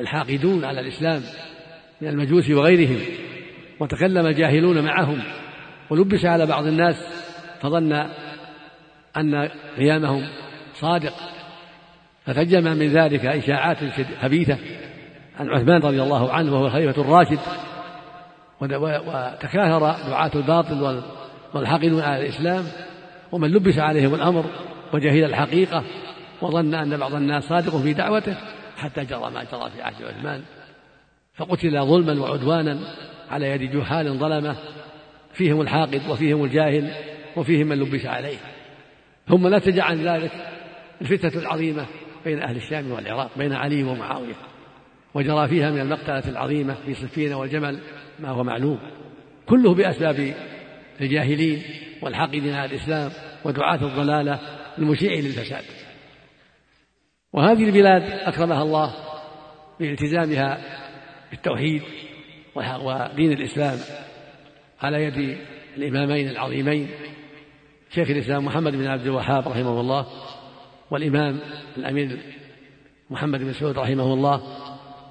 الحاقدون على الإسلام من المجوس وغيرهم وتكلم الجاهلون معهم ولبس على بعض الناس فظن أن قيامهم صادق. فتجمع من ذلك إشاعات خبيثة عن عثمان رضي الله عنه وهو الخليفة الراشد. وتكاثر دعاة الباطل والحاقدون على الإسلام ومن لبس عليهم الأمر وجهل الحقيقة وظن أن بعض الناس صادق في دعوته حتى جرى ما جرى في عهد عثمان. فقتل ظلما وعدوانا على يد جهال ظلمة فيهم الحاقد وفيهم الجاهل وفيهم من لبس عليه. ثم نتج عن ذلك الفتنة العظيمة بين أهل الشام والعراق بين علي ومعاوية وجرى فيها من المقتلة العظيمة في صفين والجمل ما هو معلوم. كله بأسباب الجاهلين والحاقدين على الإسلام ودعاة الضلالة المشيع للفساد. وهذه البلاد أكرمها الله بالتزامها بالتوحيد ودين الإسلام على يد الإمامين العظيمين شيخ الإسلام محمد بن عبد الوهاب رحمه الله. والإمام الأمير محمد بن سعود رحمه الله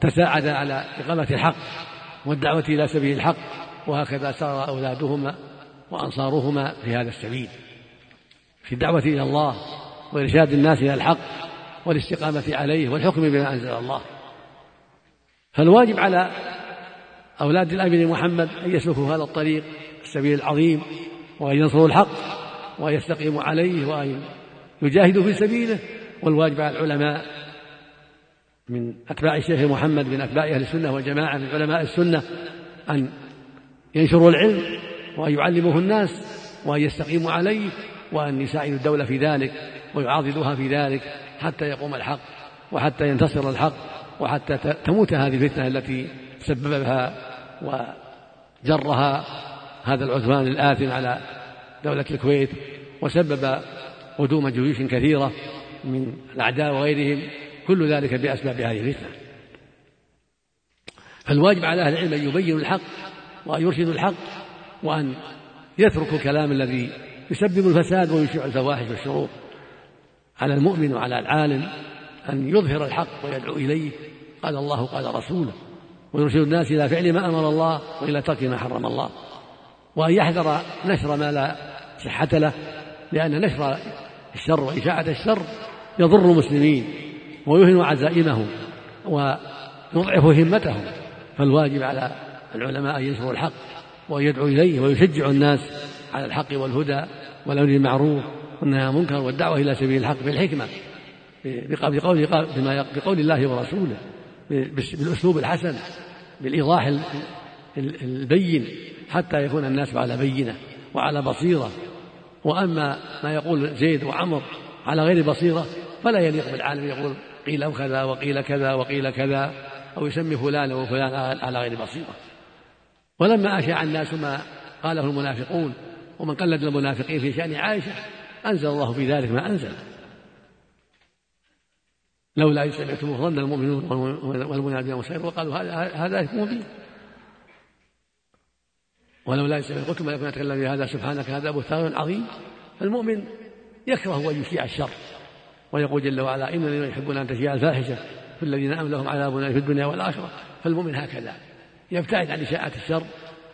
تساعد على إقامة الحق والدعوة إلى سبيل الحق وهكذا سار أولادهما وأنصارهما في هذا السبيل. في الدعوة إلى الله وإرشاد الناس إلى الحق والاستقامة عليه والحكم بما أنزل الله. فالواجب على أولاد الأمير محمد أن يسلكوا هذا الطريق السبيل العظيم وأن ينصروا الحق وأن يستقيموا عليه وأن يجاهدوا في سبيله والواجب على العلماء من أتباع الشيخ محمد من أتباع أهل السنة والجماعة من علماء السنة أن ينشروا العلم وأن يعلموه الناس وأن يستقيموا عليه وأن يساعدوا الدولة في ذلك ويعاضدوها في ذلك حتى يقوم الحق وحتى ينتصر الحق وحتى تموت هذه الفتنة التي سببها وجرها هذا العدوان الآثم على دولة الكويت وسبب قدوم جيوش كثيرة من الأعداء وغيرهم كل ذلك بأسباب هذه الفتنة. فالواجب على أهل العلم أن يبينوا الحق وأن يرشدوا الحق وأن يتركوا الكلام الذي يسبب الفساد ويشيع الفواحش والشرور على المؤمن وعلى العالم أن يظهر الحق ويدعو إليه قال الله قال رسوله. ويرشد الناس إلى فعل ما أمر الله وإلى ترك ما حرم الله. وأن يحذر نشر ما لا صحة له لأن نشر الشر وإشاعة الشر يضر المسلمين ويهن عزائمهم ويضعف همتهم فالواجب على العلماء أن ينشروا الحق وأن يدعوا إليه ويشجعوا الناس على الحق والهدى والأمر بالمعروف والنهي عن المنكر والدعوة إلى سبيل الحق بالحكمة بقول بقول الله ورسوله بالأسلوب الحسن بالإيضاح البين حتى يكون الناس على بينة وعلى بصيرة وأما ما يقول زيد وعمر على غير بصيرة فلا يليق بالعالم يقول قيل كذا وقيل كذا وقيل كذا أو يسمي فلان وفلان على غير بصيرة. ولما أشاع الناس ما قاله المنافقون ومن قلد المنافقين في شأن عائشة أنزل الله في ذلك ما أنزل. لولا إن سمعتموه ظن المؤمنون والخير وقالوا هذا هذا مبين. ولولا إن سمعتم قلتم ما يكون يتكلم بهذا سبحانك هذا بهتان عظيم. فالمؤمن يكره أن يشيع الشر ويقول جل وعلا إن الذين يحبون أن تشيع الفاحشة في الذين أم لهم عذاب في الدنيا والآخرة. فالمؤمن هكذا يبتعد عن إشاعة الشر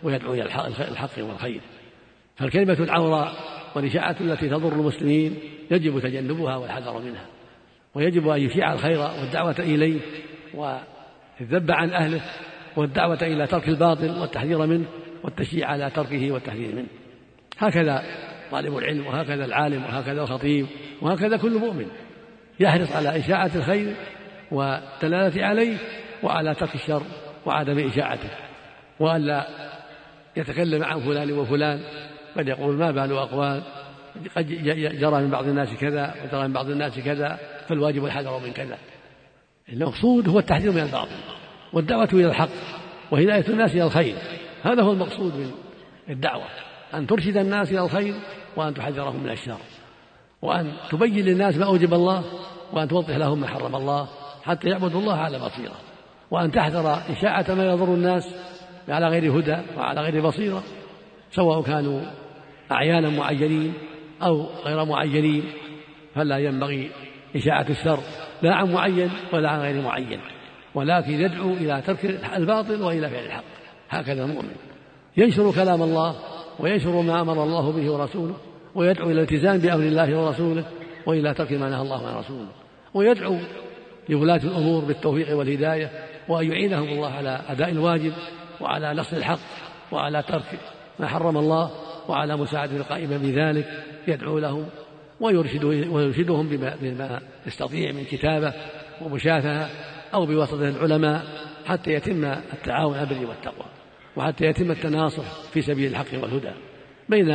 ويدعو إلى الحق والخير. فالكلمة العوراء والإشاعة التي تضر المسلمين يجب تجنبها والحذر منها ويجب أن يشيع الخير والدعوة إليه والذب عن أهله والدعوة إلى ترك الباطل والتحذير منه. والتشجيع على تركه والتحذير منه. هكذا طالب العلم وهكذا العالم وهكذا الخطيب وهكذا كل مؤمن. يحرص على إشاعة الخير والدلالة عليه وعلى ترك الشر وعدم إشاعته. وألا يتكلم عن فلان وفلان قد يقول ما بال أقوال قد جرى من بعض الناس كذا وجرى من بعض الناس كذا فالواجب الحذر من كذا. المقصود هو التحذير من الباطل والدعوة إلى الحق وهداية الناس إلى الخير. هذا هو المقصود من الدعوة أن ترشد الناس إلى الخير وأن تحذرهم من الشر وأن تبين للناس ما أوجب الله وأن توضح لهم ما حرم الله حتى يعبدوا الله على بصيرة وأن تحذر إشاعة ما يضر الناس على غير هدى وعلى غير بصيرة سواء كانوا أعيانا معينين أو غير معينين فلا ينبغي إشاعة الشر لا عن معين ولا عن غير معين ولكن يدعو إلى ترك الباطل وإلى فعل الحق. هكذا المؤمن ينشر كلام الله وينشر ما أمر الله به ورسوله ويدعو إلى الالتزام بأمر الله ورسوله وإلى ترك ما نهى الله عن رسوله ويدعو لولاة الأمور بالتوفيق والهداية وأن يعينهم الله على أداء الواجب وعلى نصر الحق وعلى ترك ما حرم الله وعلى مساعدة القائمة بذلك يدعو لهم ويرشد ويرشدهم بما, بما يستطيع من كتابة ومشافهة أو بواسطة العلماء حتى يتم التعاون على البر والتقوى. وحتى يتم التناصح في سبيل الحق والهدى بين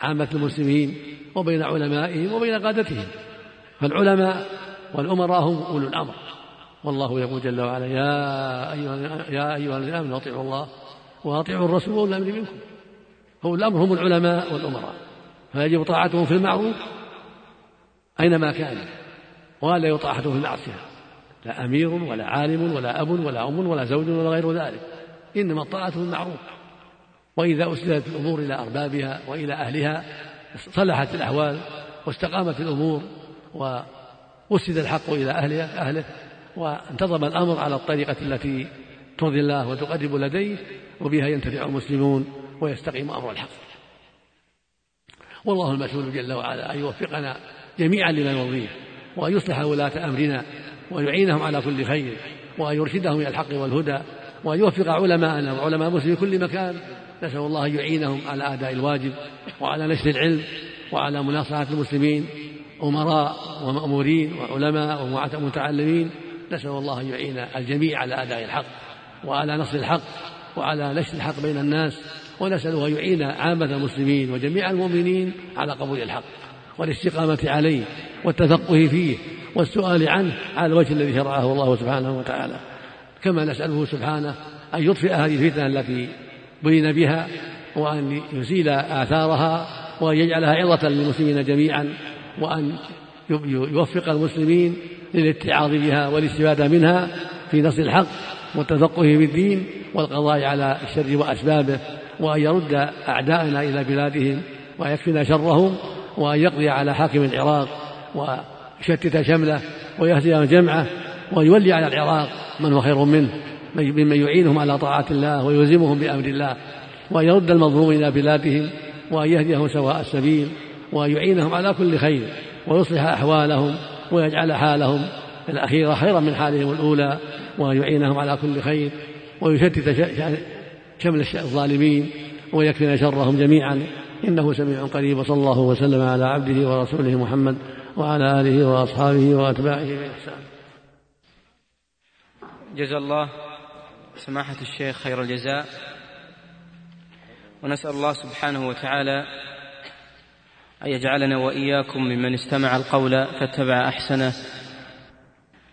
عامة المسلمين وبين علمائهم وبين قادتهم. فالعلماء والأمراء هم أولو الأمر. والله يقول جل وعلا يا أيها يا أيها الذين آمنوا أطيعوا الله وأطيعوا الرسول وأولي الأمر منكم. هو الأمر هم العلماء والأمراء. فيجب طاعتهم في المعروف أينما كان ولا يطاعتهم في المعصية. لا أمير ولا عالم ولا أب ولا أم ولا زوج ولا غير ذلك. إنما الطاعة في المعروف وإذا أسلت الأمور إلى أربابها وإلى أهلها صلحت الأحوال واستقامت الأمور ووسد الحق إلى أهلها أهله وانتظم الأمر على الطريقة التي ترضي الله وتقرب لديه وبها ينتفع المسلمون ويستقيم أمر الحق. والله المسؤول جل وعلا أن يوفقنا جميعا لما يرضيه وأن يصلح ولاة أمرنا ويعينهم على كل خير وأن يرشدهم إلى الحق والهدى وأن يوفق علماءنا وعلماء المسلمين في كل مكان. نسأل الله أن يعينهم على أداء الواجب وعلى نشر العلم وعلى مناصحة المسلمين أمراء ومأمورين وعلماء ومتعلمين نسأل الله أن يعين الجميع على أداء الحق وعلى نصر الحق وعلى نشر الحق بين الناس. ونسأله أن يعين عامة المسلمين وجميع المؤمنين على قبول الحق والاستقامة عليه والتفقه فيه والسؤال عنه على الوجه الذي شرعه الله سبحانه وتعالى. كما نسأله سبحانه أن يطفئ هذه الفتنة التي بين بها وأن يزيل آثارها وأن يجعلها عظة للمسلمين جميعا وأن يوفق المسلمين للاتعاظ بها والاستفادة منها في نصر الحق والتفقه في الدين والقضاء على الشر وأسبابه وأن يرد أعداءنا إلى بلادهم ويكفينا شرهم وأن يقضي على حاكم العراق ويشتت شمله ويهزم جمعه ويولي على العراق من هو خير منه ممن يعينهم على طاعة الله ويلزمهم بأمر الله وأن يرد المظلوم إلى بلادهم وأن يهديهم سواء السبيل وأن يعينهم على كل خير ويصلح أحوالهم ويجعل حالهم الأخيرة خيرا من حالهم الأولى وأن يعينهم على كل خير ويشتت شمل الظالمين ويكفينا شرهم جميعا. إنه سميع قريب وصلى الله وسلم على عبده ورسوله محمد وعلى آله وأصحابه وأتباعه بإحسان. جزا الله سماحة الشيخ خير الجزاء. ونسأل الله سبحانه وتعالى أن يجعلنا وإياكم ممن استمع القول فاتبع أحسنه.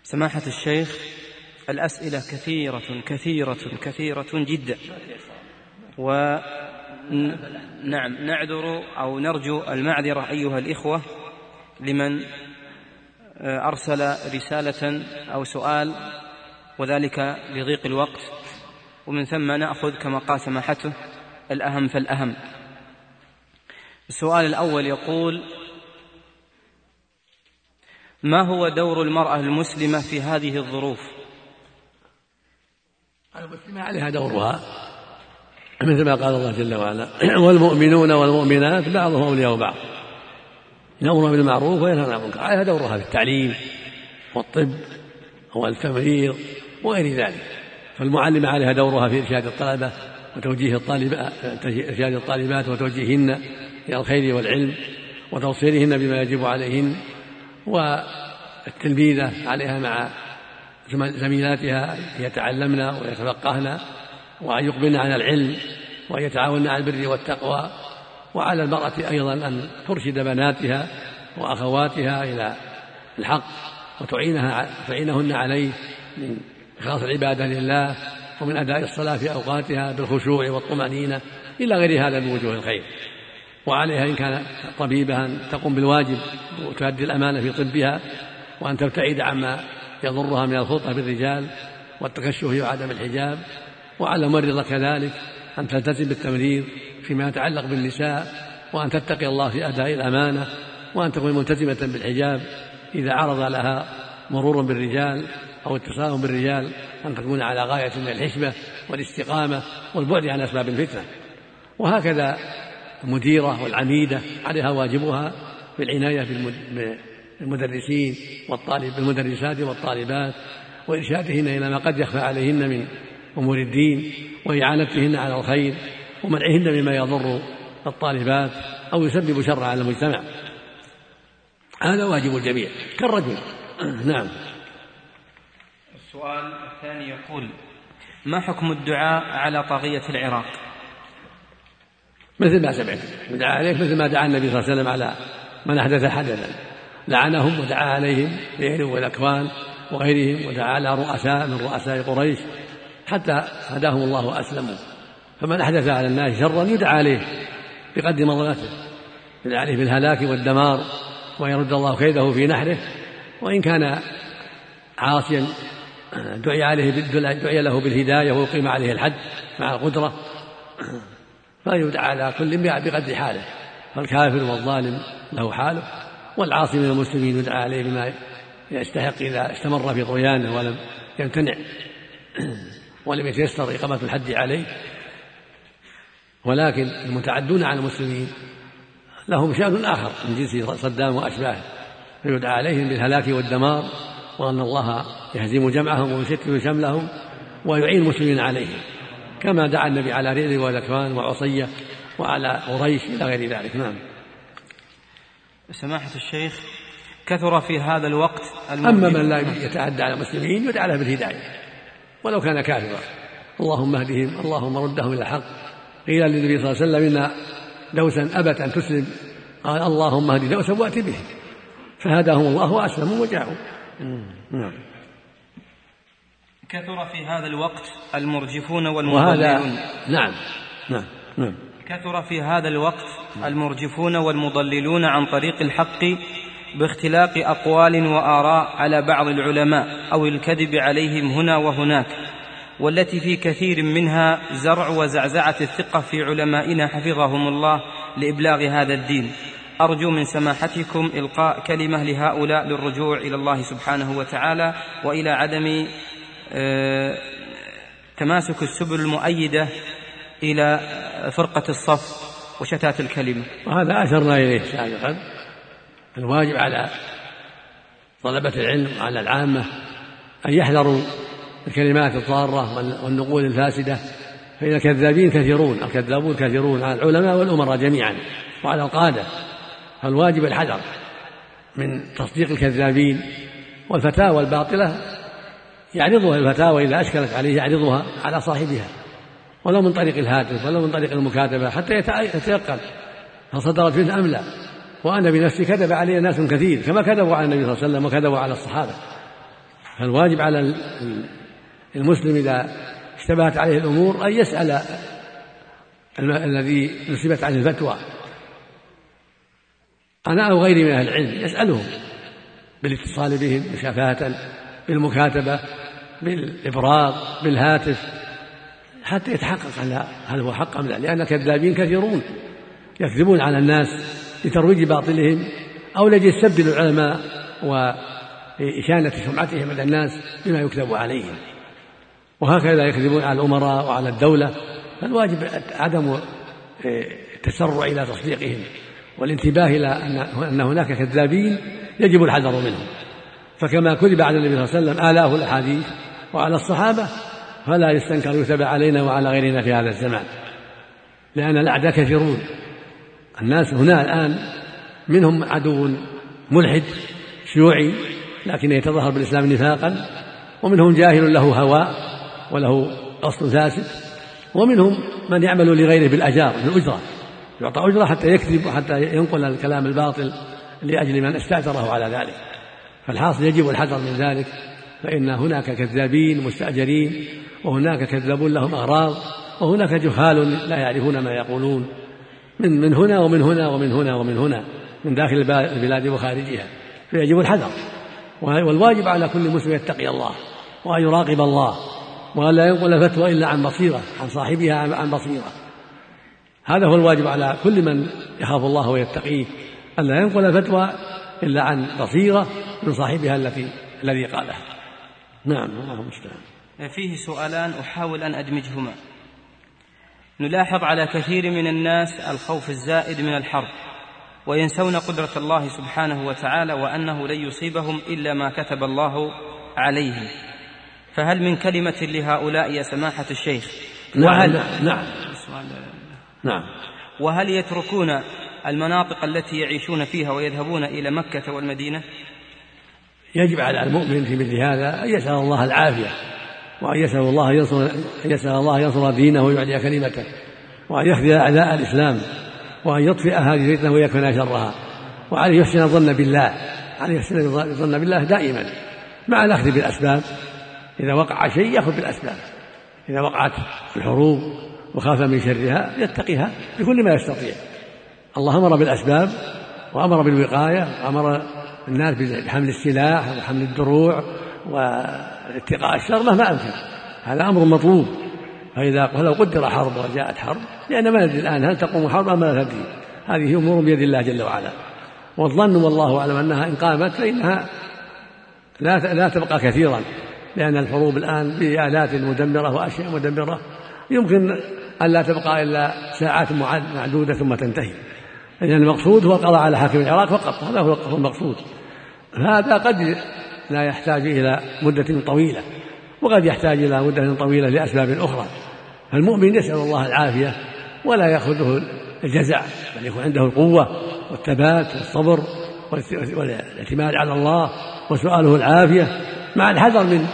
سماحة الشيخ الأسئلة كثيرة كثيرة كثيرة جدا. و نعم نعذر أو نرجو المعذرة أيها الإخوة لمن آه، أرسل رسالة أو سؤال وذلك لضيق الوقت. ومن ثم نأخذ كما قال سماحته الأهم فالأهم. السؤال الأول يقول ما هو دور المرأة المسلمة في هذه الظروف؟ المسلمة عليها دورها. مثل ما قال الله جل وعلا والمؤمنون والمؤمنات بعضهم أولياء بعض. يأمرون بالمعروف وينهون عن المنكر. عليها دورها في التعليم والطب والتمريض. وغير ذلك. فالمعلمة عليها دورها في إرشاد الطلبة وتوجيه الطالبات إرشاد الطالبات وتوجيههن إلى الخير والعلم وتوصيلهن بما يجب عليهن والتلميذة عليها مع زميلاتها يتعلمن ويتفقهن وأن يقبلن على العلم وأن يتعاونن على البر والتقوى وعلى المرأة أيضا أن ترشد بناتها وأخواتها إلى الحق وتعينها تعينهن عليه من إخلاص العبادة لله ومن أداء الصلاة في أوقاتها بالخشوع والطمأنينة إلى غير هذا من وجوه الخير. وعليها إن كان طبيبة أن تقوم بالواجب وتؤدي الأمانة في طبها وأن تبتعد عما يضرها من الخلطة بالرجال والتكشف وعدم الحجاب. وعلى الممرضة كذلك أن تلتزم بالتمريض فيما يتعلق بالنساء وأن تتقي الله في أداء الأمانة وأن تكون ملتزمة بالحجاب إذا عرض لها مرور بالرجال أو اتصال بالرجال أن تكون على غاية من الحشمة والاستقامة والبعد عن أسباب الفتنة. وهكذا المديرة والعميدة عليها واجبها بالعناية بالمدرسين والطالب بالمدرسات والطالبات وإرشادهن إلى ما قد يخفى عليهن من أمور الدين وإعانتهن على الخير ومنعهن مما يضر الطالبات أو يسبب شر على المجتمع. هذا واجب الجميع. كالرجل. نعم. السؤال الثاني يقول ما حكم الدعاء على طاغية العراق؟ مثل ما سمعت دعا عليه مثل ما دعا النبي صلى الله عليه وسلم على من أحدث حدثا. لعنهم ودعا عليهم بإهل والأكوان وغيرهم ودعا على رؤساء من رؤساء قريش حتى هداهم الله وأسلموا. فمن أحدث على الناس شرا يدعى عليه بقدر مظلمته يدعى عليه بالهلاك والدمار ويرد الله كيده في نحره وإن كان عاصيا دعي عليه دعي له بالهداية ويقيم عليه الحد مع القدرة. فيدعى على كل بقدر حاله. فالكافر والظالم له حاله والعاصي من المسلمين يدعى عليه بما يستحق إذا استمر في طغيانه ولم يمتنع ولم يتيسر إقامة الحد عليه. ولكن المتعدون على المسلمين لهم شأن آخر من جنس صدام وأشباهه فيدعى عليهم بالهلاك والدمار. وأن الله يهزم جمعهم ويشتت شملهم ويعين المسلمين عليهم كما دعا النبي على رئل وذكوان وعصية وعلى قريش إلى غير ذلك. نعم. سماحة الشيخ كثر في هذا الوقت أما من لا يتعدى على المسلمين يدعى له بالهداية ولو كان كافرا. اللهم اهدهم اللهم ردهم إلى الحق. قيل للنبي صلى الله عليه وسلم إن دوسا أبت أن تسلم قال اللهم اهد دوسا وأت به. فهداهم الله وأسلموا وجاءوا. نعم. كثر في هذا الوقت المرجفون والمضللون. وهذا نعم. نعم. نعم. كثر في هذا الوقت المرجفون والمضللون عن طريق الحق باختلاق أقوال وآراء على بعض العلماء أو الكذب عليهم هنا وهناك والتي في كثير منها زرع وزعزعة الثقة في علمائنا حفظهم الله لإبلاغ هذا الدين. أرجو من سماحتكم إلقاء كلمة لهؤلاء للرجوع إلى الله سبحانه وتعالى وإلى عدم آه، تماسك السبل المؤيدة إلى فرقة الصف وشتات الكلمة. وهذا أشرنا إليه سابقا الواجب على طلبة العلم وعلى العامة أن يحذروا الكلمات الضارة والنقول الفاسدة. فإن الكذابين كثيرون الكذابون كثيرون على العلماء والأمراء جميعا وعلى القادة. فالواجب الحذر من تصديق الكذابين والفتاوى الباطلة يعرضها الفتاوى إذا أشكلت عليه يعرضها على صاحبها ولو من طريق الهاتف ولو من طريق المكاتبة حتى يتيقن هل صدرت منه أم لا. وأنا بنفسي كذب علي ناس كثير كما كذبوا على النبي صلى الله عليه وسلم وكذبوا على الصحابة. فالواجب على المسلم إذا اشتبهت عليه الأمور أن يسأل الذي نسبت عنه الفتوى. أنا أو غيري من أهل العلم يسألهم بالاتصال بهم مشافهة بالمكاتبة بالإبراز بالهاتف حتى يتحقق على هل هو حق أم لا لأن كذابين كثيرون يكذبون على الناس لترويج باطلهم أو ليستبدلوا العلماء وإشانة سمعتهم عند الناس بما يكذب عليهم. وهكذا يكذبون على الأمراء وعلى الدولة فالواجب عدم التسرع إلى تصديقهم. والانتباه إلى أن هناك كذابين يجب الحذر منهم. فكما كذب على النبي صلى الله عليه وسلم آلاف الأحاديث وعلى الصحابة فلا يستنكر يتبع علينا وعلى غيرنا في هذا الزمان. لأن الأعداء كثيرون. الناس هنا الآن منهم عدو ملحد شيوعي لكن يتظاهر بالإسلام نفاقا. ومنهم جاهل له هوى وله قصد فاسد. ومنهم من يعمل لغيره بالأجار بالأجرة يعطى أجرة حتى يكذب وحتى ينقل الكلام الباطل لأجل من استأجره على ذلك. فالحاصل يجب الحذر من ذلك فإن هناك كذابين مستأجرين وهناك كذابون لهم أغراض وهناك جهال لا يعرفون ما يقولون. من من هنا ومن هنا ومن هنا ومن هنا من داخل البلاد وخارجها. فيجب الحذر. والواجب على كل مسلم يتقي الله وأن يراقب الله وأن لا ينقل فتوى إلا عن بصيرة عن صاحبها عن بصيرة. هذا هو الواجب على كل من يخاف الله ويتقيه ألا ينقل فتوى إلا عن بصيرة من صاحبها التي الذي قالها. نعم الله المستعان. فيه سؤالان أحاول أن أدمجهما. نلاحظ على كثير من الناس الخوف الزائد من الحرب وينسون قدرة الله سبحانه وتعالى وأنه لن يصيبهم إلا ما كتب الله عليهم. فهل من كلمة لهؤلاء يا سماحة الشيخ؟ نعم وهل نعم. نعم. وهل يتركون المناطق التي يعيشون فيها ويذهبون إلى مكة والمدينة؟ يجب على المؤمن في مثل هذا أن يسأل الله العافية وأن يسأل الله ينصر أن يسأل الله ينصر دينه ويعلي كلمته وأن يخذل أعداء الإسلام وأن يطفئ هذه الفتنة ويكفنا شرها وعليه يحسن الظن بالله عليه يحسن الظن بالله دائما مع الأخذ بالأسباب. إذا وقع شيء يأخذ بالأسباب. إذا وقعت الحروب وخاف من شرها يتقيها بكل ما يستطيع. الله أمر بالأسباب وأمر بالوقاية وأمر الناس بحمل السلاح وحمل الدروع واتقاء الشر مهما أمكن. هذا أمر مطلوب. فإذا فلو قدر حرب وجاءت حرب لأن ما ندري الآن هل تقوم حرب أم لا تدري. هذه أمور بيد الله جل وعلا. والظن والله أعلم أنها إن قامت فإنها لا لا تبقى كثيرا. لأن الحروب الآن بآلات مدمرة وأشياء مدمرة. يمكن أن لا تبقى إلا ساعات معدودة ثم تنتهي. إذن المقصود هو القضاء على حاكم العراق فقط. هذا هو المقصود. هذا قد لا يحتاج إلى مدة طويلة وقد يحتاج إلى مدة طويلة لأسباب أخرى. فالمؤمن يسأل الله العافية ولا يأخذه الجزع بل يكون عنده القوة والثبات والصبر والاعتماد على الله وسؤاله العافية مع الحذر من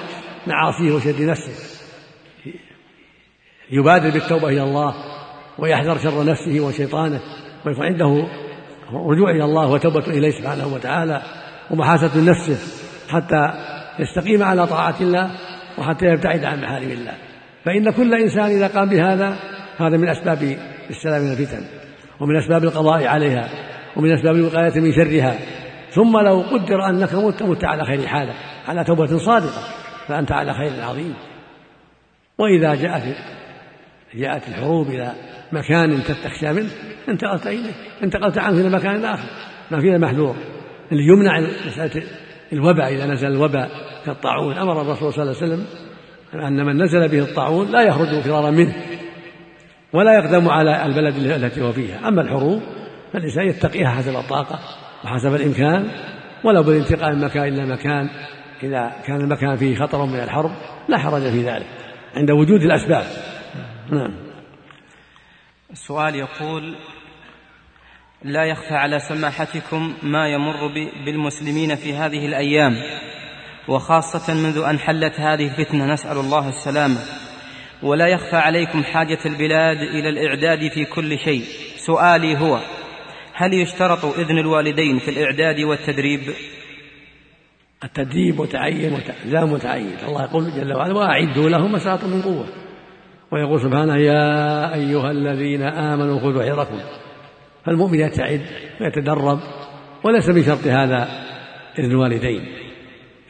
معاصيه وشد نفسه. يبادر بالتوبة إلى الله ويحذر شر نفسه وشيطانه ويكون عنده رجوع إلى الله وتوبة إليه سبحانه وتعالى ومحاسة نفسه حتى يستقيم على طاعة الله وحتى يبتعد عن محارم الله. فإن كل إنسان إذا قام بهذا هذا من أسباب السلام من الفتن ومن أسباب القضاء عليها ومن أسباب الوقاية من شرها. ثم لو قدر أنك مت مت على خير حالة على توبة صادقة فأنت على خير عظيم. وإذا جاءت جاءت الحروب إلى مكان تخشى منه انتقلت إليه انتقلت عنه إلى مكان آخر ما فيها محذور. اللي يمنع مسألة الوباء إذا نزل الوباء كالطاعون أمر الرسول صلى الله عليه وسلم أن من نزل به الطاعون لا يخرج فرارا منه ولا يقدم على البلد التي هو فيها. أما الحروب فالإنسان يتقيها حسب الطاقة وحسب الإمكان ولو بالانتقال من مكان إلى مكان إذا كان المكان فيه خطر من الحرب لا حرج في ذلك عند وجود الأسباب. نعم. السؤال يقول لا يخفى على سماحتكم ما يمر بالمسلمين في هذه الأيام وخاصة منذ أن حلت هذه الفتنة نسأل الله السلامة. ولا يخفى عليكم حاجة البلاد إلى الإعداد في كل شيء. سؤالي هو هل يشترط إذن الوالدين في الإعداد والتدريب؟ التدريب متعين لا متعين. الله يقول جل وعلا وأعدوا لهم ما من قوة. ويقول سبحانه يا أيها الذين آمنوا خذوا حذركم. فالمؤمن يتعد ويتدرب وليس من شرط هذا إذن الوالدين.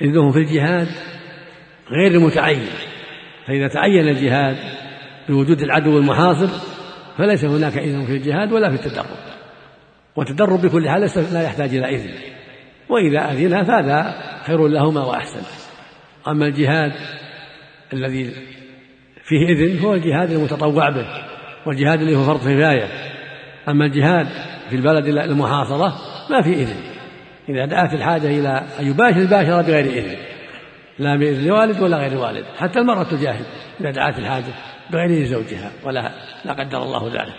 إذنهم في الجهاد غير المتعين فإذا تعين الجهاد بوجود العدو المحاصر فليس هناك إذن في الجهاد ولا في التدرب. والتدرب بكل حال لا يحتاج إلى إذن. وإذا أذن فهذا خير لهما وأحسن. أما الجهاد الذي فيه إذن هو الجهاد المتطوع به والجهاد اللي هو فرض كفاية أما الجهاد في البلد المحاصرة ما في إذن. إذا دعت الحاجة إلى أن يباشر الباشرة بغير إذن. لا بإذن والد ولا غير والد حتى المرأة تجاهد إذا دعت الحاجة بغير زوجها ولا لا قدر الله ذلك.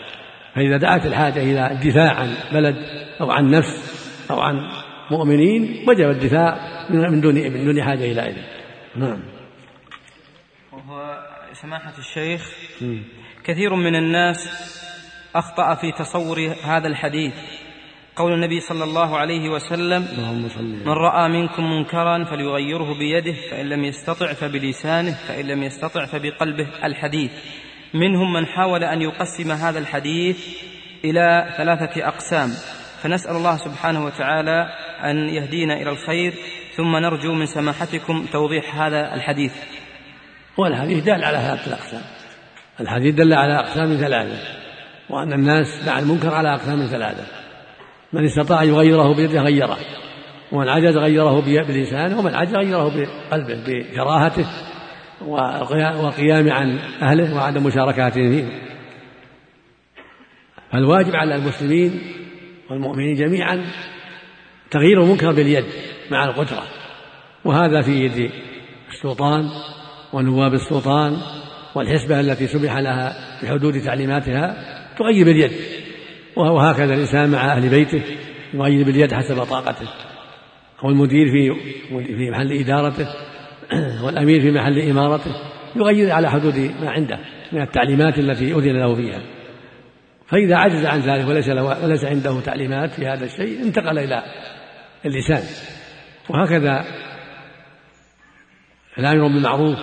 فإذا دعت الحاجة إلى الدفاع عن بلد أو عن نفس أو عن مؤمنين وجب الدفاع من دون من دون حاجة إلى إذن. نعم. سماحة الشيخ كثير من الناس أخطأ في تصور هذا الحديث. قول النبي صلى الله عليه وسلم. من رأى منكم منكرا فليغيره بيده فإن لم يستطع فبلسانه فإن لم يستطع فبقلبه. الحديث. منهم من حاول أن يقسم هذا الحديث إلى ثلاثة أقسام. فنسأل الله سبحانه وتعالى أن يهدينا إلى الخير ثم نرجو من سماحتكم توضيح هذا الحديث. هو الحديث دل على ثلاثة الأقسام. الحديث دل على أقسام ثلاثة وأن الناس مع المنكر على أقسام ثلاثة. من استطاع يغيره بيده غيره ومن عجز غيره بلسانه ومن عجز غيره بقلبه بكراهته والقيام عن أهله وعدم مشاركاتهم فيه. فالواجب على المسلمين والمؤمنين جميعا تغيير المنكر باليد مع القدرة وهذا في يد السلطان ونواب السلطان والحسبة التي سمح لها بحدود تعليماتها تغير باليد وهكذا الإنسان مع أهل بيته يغير باليد حسب طاقته. أو المدير في في محل إدارته والأمير في محل إمارته يغير على حدود ما عنده من التعليمات التي أذن له فيها. فإذا عجز عن ذلك وليس له وليس عنده تعليمات في هذا الشيء انتقل إلى اللسان وهكذا الأمر بالمعروف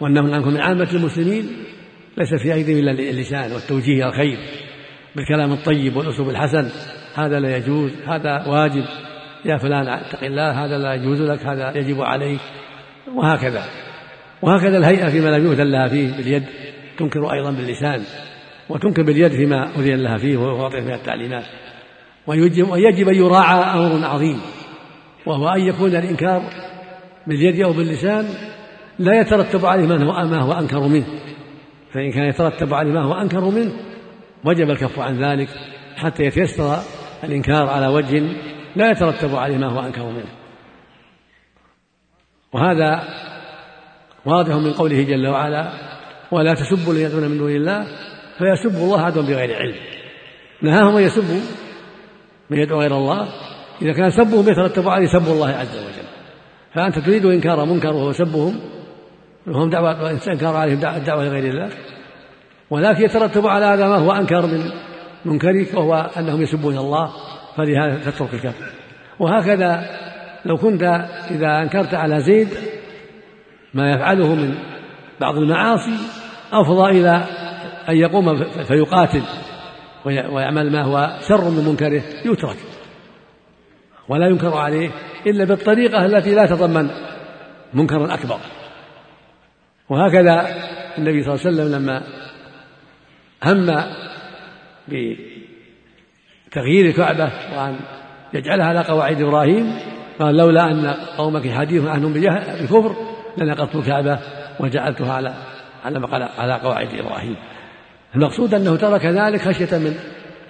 والنهي عنكم من عامة المسلمين ليس في أيديهم إلا اللسان والتوجيه إلى الخير بالكلام الطيب والأسلوب الحسن. هذا لا يجوز هذا واجب. يا فلان اتق الله هذا لا يجوز لك هذا يجب عليك وهكذا. وهكذا الهيئة فيما لم يؤذن لها فيه باليد تنكر أيضا باللسان وتنكر باليد فيما أذن لها فيه وهو واضح من التعليمات. ويجب أن يراعى أمر عظيم وهو أن يكون الإنكار باليد أو باللسان لا يترتب عليه ما هو أنكر منه. فإن كان يترتب عليه ما هو أنكر منه وجب الكف عن ذلك حتى يتيسر الإنكار على وجه لا يترتب عليه ما هو أنكر منه. وهذا واضح من قوله جل وعلا ولا تسبوا الذين يدعون من دون الله فيسبوا الله عدوا بغير علم. نهاهم أن يسبوا من يدعو غير الله. إذا كان سبهم يترتب عليه سب الله عز وجل. فأنت تريد إنكار منكر وهو سبهم وهم دعوة انكار عليهم الدعوة لغير الله. ولكن يترتب على هذا ما هو انكر من منكرك وهو أنهم يسبون الله فلهذا تترك الكفر وهكذا لو كنت إذا أنكرت على زيد ما يفعله من بعض المعاصي أفضى إلى أن يقوم فيقاتل ويعمل ما هو شر من منكره يترك. ولا ينكر عليه إلا بالطريقة التي لا تضمن منكرا أكبر. وهكذا النبي صلى الله عليه وسلم لما هم بتغيير الكعبة وأن يجعلها على قواعد إبراهيم قال لولا أن قومك حديث عنهم بكفر لنقضت الكعبة وجعلتها على على على قواعد إبراهيم. المقصود أنه ترك ذلك خشية من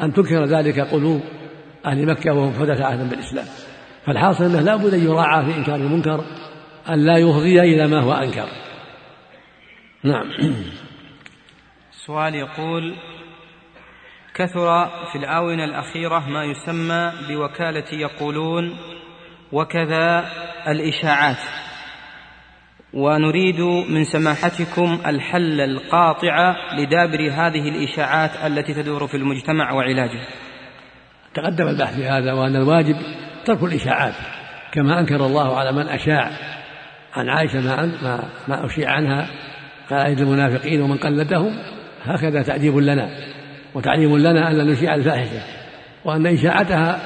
أن تنكر ذلك قلوب أهل مكة وهم حدث عهدا بالإسلام. فالحاصل أنه لا بد أن يراعى في إنكار المنكر أن لا يفضي إلى ما هو أنكر. نعم. سؤال يقول كثر في الآونة الأخيرة ما يسمى بوكالة يقولون وكذا الإشاعات. ونريد من سماحتكم الحل القاطع لدابر هذه الإشاعات التي تدور في المجتمع وعلاجه. تقدم البحث في هذا وأن الواجب ترك الإشاعات كما أنكر الله على من أشاع. عن عائشة ما ما, ما أشيع عنها. قائد المنافقين ومن قلدهم هكذا تأديب لنا وتعليم لنا ألا نشيع الفاحشة وأن إشاعتها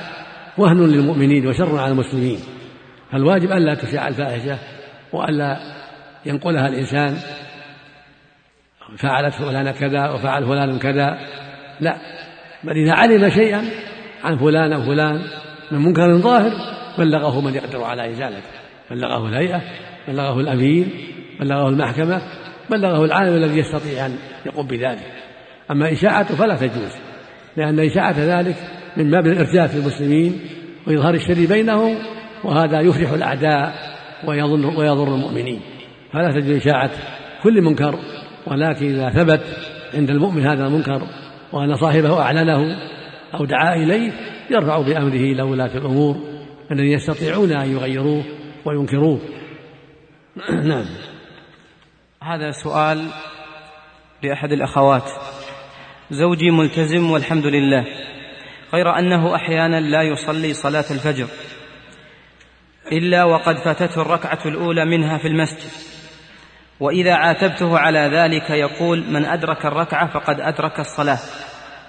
وهن للمؤمنين وشر على المسلمين فالواجب ألا تشاع الفاحشة وألا ينقلها الإنسان فعلت فلان كذا وفعل فلان كذا لا بل إذا علم شيئا عن فلان أو فلان من منكر ظاهر بلغه من يقدر على إزالته بلغه الهيئة بلغه الأمين بلغه المحكمة بلغه العالم الذي يستطيع أن يقوم بذلك. أما إشاعته فلا تجوز لأن إشاعة ذلك من باب الإرجاء في المسلمين وإظهار الشر بينهم وهذا يفرح الأعداء ويضر, ويضر المؤمنين. فلا تجوز إشاعة كل منكر ولكن إذا ثبت عند المؤمن هذا المنكر وأن صاحبه أعلنه أو دعا إليه يرفع بأمره إلى ولاة الأمور الذين يستطيعون أن يغيروه وينكروه. نعم. هذا سؤال لأحد الأخوات. زوجي ملتزم والحمد لله. غير أنه أحيانا لا يصلي صلاة الفجر إلا وقد فاتته الركعة الأولى منها في المسجد. وإذا عاتبته على ذلك يقول من أدرك الركعة فقد أدرك الصلاة.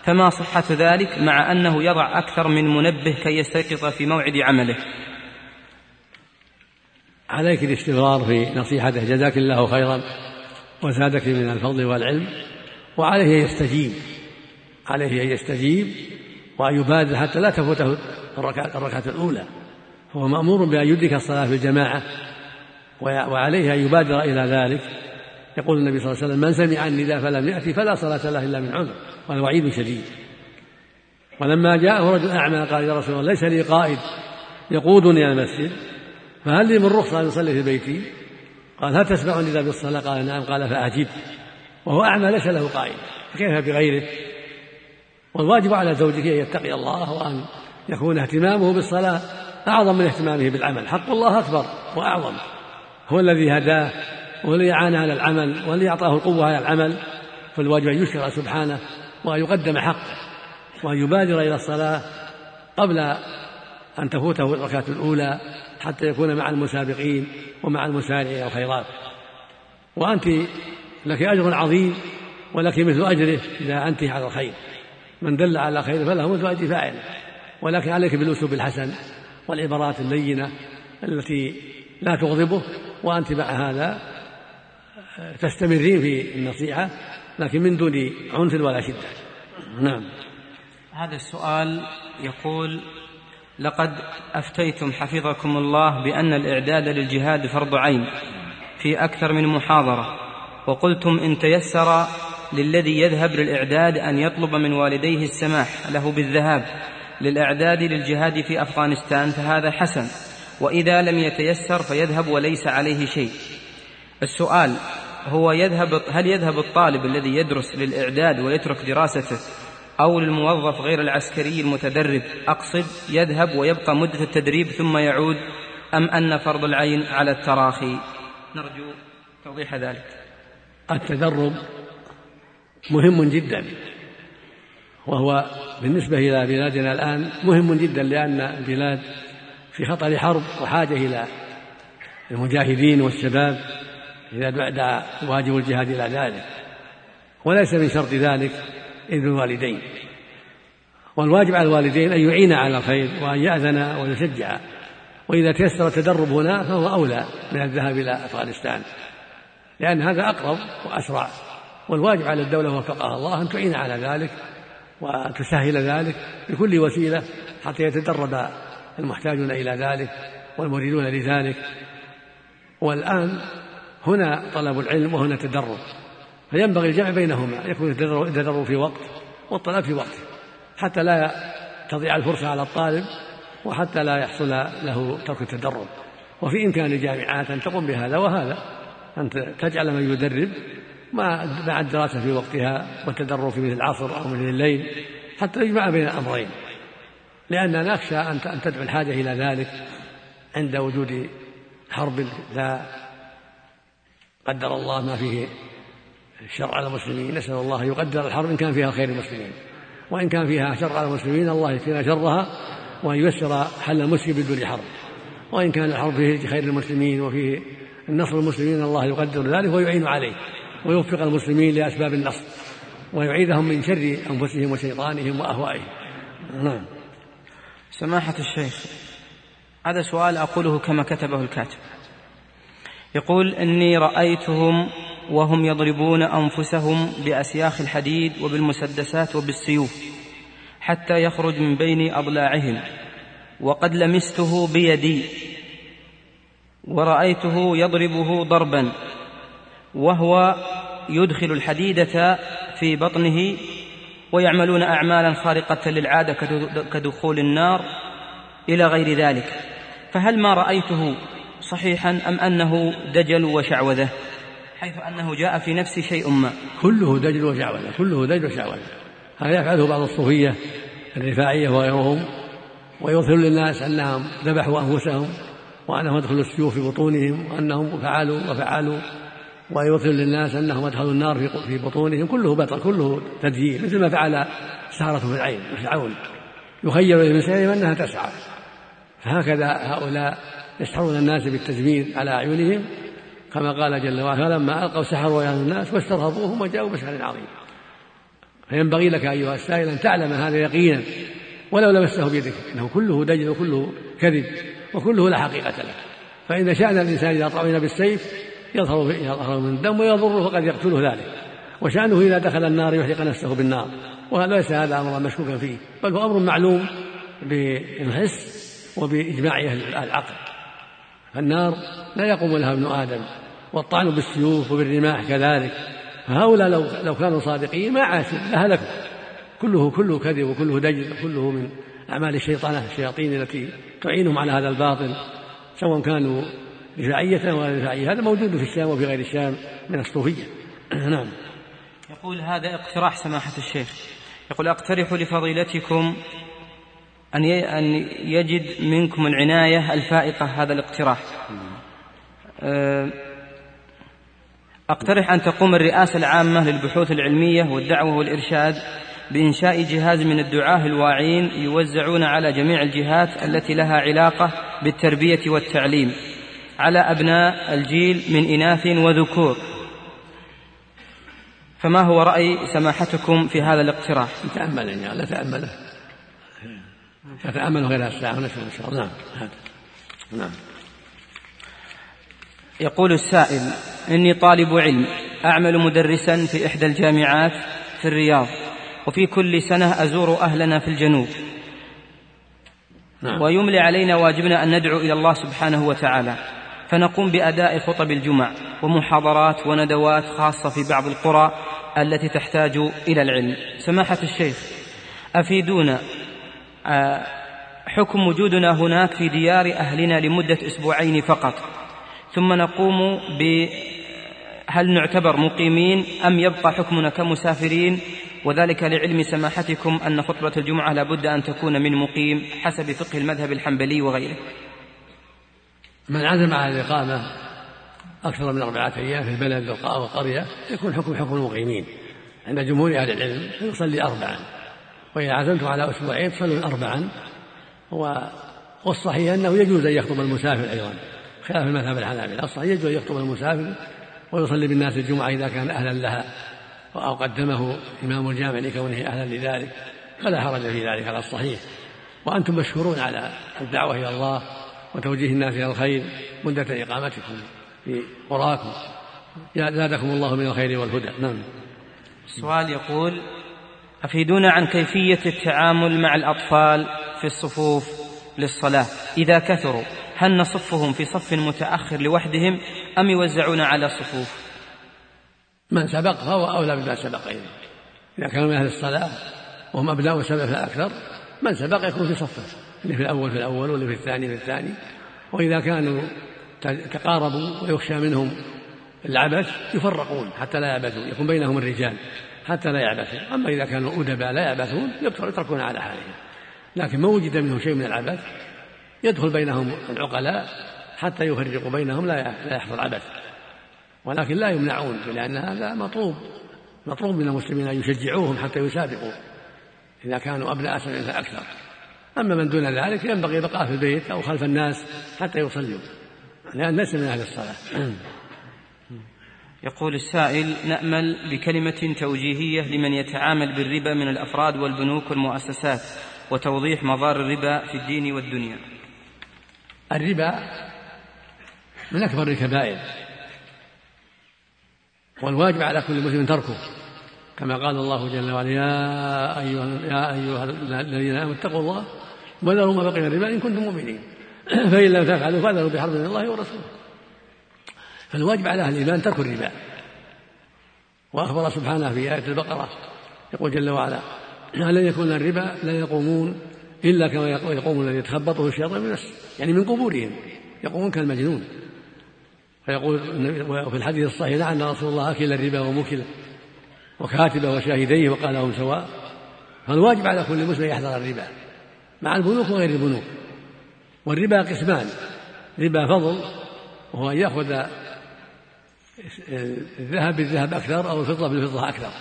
فما صحة ذلك مع أنه يضع أكثر من منبه كي يستيقظ في موعد عمله. عليك الاستمرار في نصيحته جزاك الله خيرا وزادك من الفضل والعلم. وعليه أن يستجيب عليه أن يستجيب وأن يبادر حتى لا تفوته الركعة, الأولى. هو مأمور بأن يدرك الصلاة في الجماعة وعليه أن يبادر إلى ذلك. يقول النبي صلى الله عليه وسلم من سمع النداء فلم يأتي فلا صلاة له إلا من عذر. وهذا وعيد شديد. ولما جاءه رجل أعمى قال يا رسول الله ليس لي قائد يقودني المسجد. فهل لي من رخصة أن أصلي في بيتي؟ قال هل تسمع النداء بالصلاة؟ قال نعم. قال فأجب وهو أعمى ليس له قائد. فكيف بغيره؟ والواجب على زوجه أن يتقي الله وأن يكون اهتمامه بالصلاة أعظم من اهتمامه بالعمل. حق الله أكبر وأعظم. هو الذي هداه هو الذي أعانه على العمل والذي أعطاه القوة على العمل. فالواجب أن يشكر سبحانه وأن يقدم حقه وأن يبادر إلى الصلاة قبل أن تفوته الركعة الأولى. حتى يكون مع المسابقين ومع المسارعين إلى الخيرات وأنت لك أجر عظيم ولك مثل أجره إذا أنت على الخير. من دل على خير فله مثل أجر فاعل ولكن عليك بالأسلوب الحسن والعبارات اللينة التي لا تغضبه وأنت مع هذا تستمرين في النصيحة لكن من دون عنف ولا شدة. نعم. هذا السؤال يقول لقد أفتيتم حفظكم الله بأن الإعداد للجهاد فرض عين في أكثر من محاضرة وقلتم إن تيسر للذي يذهب للإعداد أن يطلب من والديه السماح له بالذهاب للإعداد للجهاد في أفغانستان فهذا حسن وإذا لم يتيسر فيذهب وليس عليه شيء. السؤال هو يذهب هل يذهب الطالب الذي يدرس للإعداد ويترك دراسته أو للموظف غير العسكري المتدرب. أقصد يذهب ويبقى مدة التدريب ثم يعود. أم أن فرض العين على التراخي؟ نرجو توضيح ذلك. التدرب مهم جدا وهو بالنسبة إلى بلادنا الآن مهم جدا لأن البلاد في خطر حرب وحاجة إلى المجاهدين والشباب إذا دعا واجب الجهاد إلى ذلك. وليس من شرط ذلك إذن الوالدين. والواجب على الوالدين أن يعين على الخير وأن يأذن ويشجع. وإذا تيسر التدرب هنا فهو أولى من الذهاب إلى أفغانستان. لأن هذا أقرب وأسرع. والواجب على الدولة وفقها الله أن تعين على ذلك وأن تسهل ذلك بكل وسيلة حتى يتدرب المحتاجون إلى ذلك والمريدون لذلك. والآن هنا طلب العلم وهنا التدرب فينبغي الجمع بينهما يكون التدرب في وقت والطلب في وقت حتى لا تضيع الفرصة على الطالب وحتى لا يحصل له ترك التدرب. وفي إمكان الجامعات أن تقوم بهذا وهذا أن تجعل من يدرب مع الدراسة في وقتها والتدرب في مثل العصر أو مثل الليل حتى يجمع بين الأمرين. لأننا نخشى أن تدعو الحاجة إلى ذلك عند وجود حرب لا قدر الله ما فيه الشر على المسلمين نسأل الله يقدر الحرب إن كان فيها خير المسلمين. وإن كان فيها شر على المسلمين الله يكفينا شرها وأن ييسر حل المسلم بدون حرب. وإن كان الحرب فيه خير المسلمين وفيه النصر المسلمين الله يقدر ذلك ويعين عليه ويوفق المسلمين لأسباب النصر ويعيذهم من شر أنفسهم وشيطانهم وأهوائهم. نعم. سماحة الشيخ هذا سؤال أقوله كما كتبه الكاتب. يقول إني رأيتهم وهم يضربون أنفسهم بأسياخ الحديد وبالمسدسات وبالسيوف حتى يخرج من بين أضلاعهم. وقد لمسته بيدي. ورأيته يضربه ضربا. وهو يدخل الحديدة في بطنه ويعملون أعمالا خارقة للعادة كدخول النار إلى غير ذلك. فهل ما رأيته صحيحا أم أنه دجل وشعوذة؟ حيث أنه جاء في نفس شيء ما. كله دجل وشعوذة كله دجل وشعوذة هذا يفعله بعض الصوفية الرفاعية وغيرهم ويظهر للناس أنهم ذبحوا أنفسهم وأنهم أدخلوا السيوف في بطونهم وأنهم فعلوا وفعلوا. ويظهر للناس أنهم أدخلوا النار في بطونهم. كله بطل كله تدجيل مثل ما فعل السحرة في العين يسعون يخيل من سيرهم أنها تسعى. فهكذا هؤلاء يسحرون الناس بالتزمير على أعينهم. كما قال جل وعلا لما ألقوا سحروا يا الناس واسترهبوهم وجاءوا بسحر عظيم. فينبغي لك أيها السائل أن تعلم هذا يقينا ولو لمسته بيدك إنه كله دجل وكله كذب وكله لا حقيقة له. فإن شأن الإنسان إذا طعن بالسيف يظهر يظهر من الدم ويضره فقد يقتله ذلك. وشأنه إذا دخل النار يحرق نفسه بالنار. وهذا ليس هذا امرا مشكوكا فيه بل هو أمر معلوم بالحس وبإجماع أهل العقل. فالنار لا يقوم لها ابن آدم. والطعن بالسيوف وبالرماح كذلك. فهؤلاء لو لو كانوا صادقين ما عاشوا لهلكوا كله كله كذب وكله دجل وكله من أعمال الشيطانة الشياطين التي تعينهم على هذا الباطل سواء كانوا رفاعية أو غير رفاعية هذا موجود في الشام وفي غير الشام من الصوفية. نعم. يقول هذا اقتراح سماحة الشيخ. يقول أقترح لفضيلتكم أن أن يجد منكم العناية الفائقة. هذا الاقتراح. أه، أقترح أن تقوم الرئاسة العامة للبحوث العلمية والدعوة والإرشاد بإنشاء جهاز من الدعاة الواعين يوزعون على جميع الجهات التي لها علاقة بالتربية والتعليم على أبناء الجيل من إناث وذكور. فما هو رأي سماحتكم في هذا الاقتراح؟ تأمل يعني لا تأمله. تتأمل غير الساعة ونشوف إن شاء الله. نعم. نعم. يقول السائل إني طالب علم أعمل مدرسا في إحدى الجامعات في الرياض وفي كل سنة أزور أهلنا في الجنوب. نعم. ويملي علينا واجبنا أن ندعو إلى الله سبحانه وتعالى. فنقوم بأداء خطب الجمع ومحاضرات وندوات خاصة في بعض القرى التي تحتاج إلى العلم. سماحة الشيخ أفيدونا آه، حكم وجودنا هناك في ديار أهلنا لمدة أسبوعين فقط. ثم نقوم ب هل نعتبر مقيمين أم يبقى حكمنا كمسافرين؟ وذلك لعلم سماحتكم أن خطبة الجمعة لا بد أن تكون من مقيم حسب فقه المذهب الحنبلي وغيره. من عزم على الإقامة أكثر من أربعة أيام في البلد أو القرية يكون حكم حكم المقيمين. عند جمهور أهل العلم يصلي أربعا. وإذا عزمتم على أسبوعين تصلون أربعا. والصحيح أنه يجوز أن يخطب المسافر أيضا. خلاف المذهب الحنابلة الصحيح يجوز أن يخطب المسافر ويصلي بالناس الجمعة إذا كان أهلا لها أو قدمه إمام الجامع لكونه أهلا لذلك فلا حرج في ذلك على الصحيح. وأنتم مشهورون على الدعوة إلى الله وتوجيه الناس إلى الخير مدة إقامتكم في قراكم زادكم الله من الخير والهدى. نعم. السؤال يقول أفيدونا عن كيفية التعامل مع الأطفال في الصفوف للصلاة؟ إذا كثروا هل نصفهم في صف متأخر لوحدهم أم يوزعون على صفوف؟ من سبق فهو أولى بما سبق إليه. إذا كانوا من أهل الصلاة وهم أبناء سبق الأكثر من سبق يكون في صفه اللي في الأول في الأول واللي في الثاني في الثاني. وإذا كانوا تقاربوا ويخشى منهم العبث يفرقون حتى لا يعبثون يكون بينهم الرجال حتى لا يعبثون. أما إذا كانوا أدباء لا يعبثون يتركون على حالهم. لكن ما وجد منهم شيء من العبث يدخل بينهم العقلاء حتى يفرقوا بينهم لا يحصل عبث ولكن لا يمنعون لأن هذا مطلوب. مطلوب من المسلمين أن يشجعوهم حتى يسابقوا إذا كانوا أبناء سبع فأكثر. أما من دون ذلك ينبغي بقاء في البيت أو خلف الناس حتى يصلوا. لأن ليس من أهل الصلاة. يقول السائل نأمل بكلمة توجيهية لمن يتعامل بالربا من الأفراد والبنوك والمؤسسات وتوضيح مضار الربا في الدين والدنيا. الربا من أكبر الكبائر والواجب على كل مسلم تركه كما قال الله جل وعلا يا أيها يا أيها الذين آمنوا اتقوا الله وذروا ما بقي من الربا إن كنتم مؤمنين. فإن لم تفعلوا فاذروا بحرب من الله ورسوله. فالواجب على أهل الإيمان ترك الربا. وأخبر سبحانه في آية البقرة يقول جل وعلا لن يكون الربا لا يقومون إلا كما يقوم الذي يتخبطه الشيطان من نفسه يعني من قبورهم يقومون كالمجنون. فيقول وفي الحديث الصحيح لعن رسول الله أكل الربا ومكله وكاتبه وشاهديه وقال لهم سواء. فالواجب على كل مسلم يحذر الربا. مع البنوك وغير البنوك. والربا قسمان. ربا فضل وهو أن يأخذ الذهب بالذهب أكثر أو الفضة بالفضة أكثر.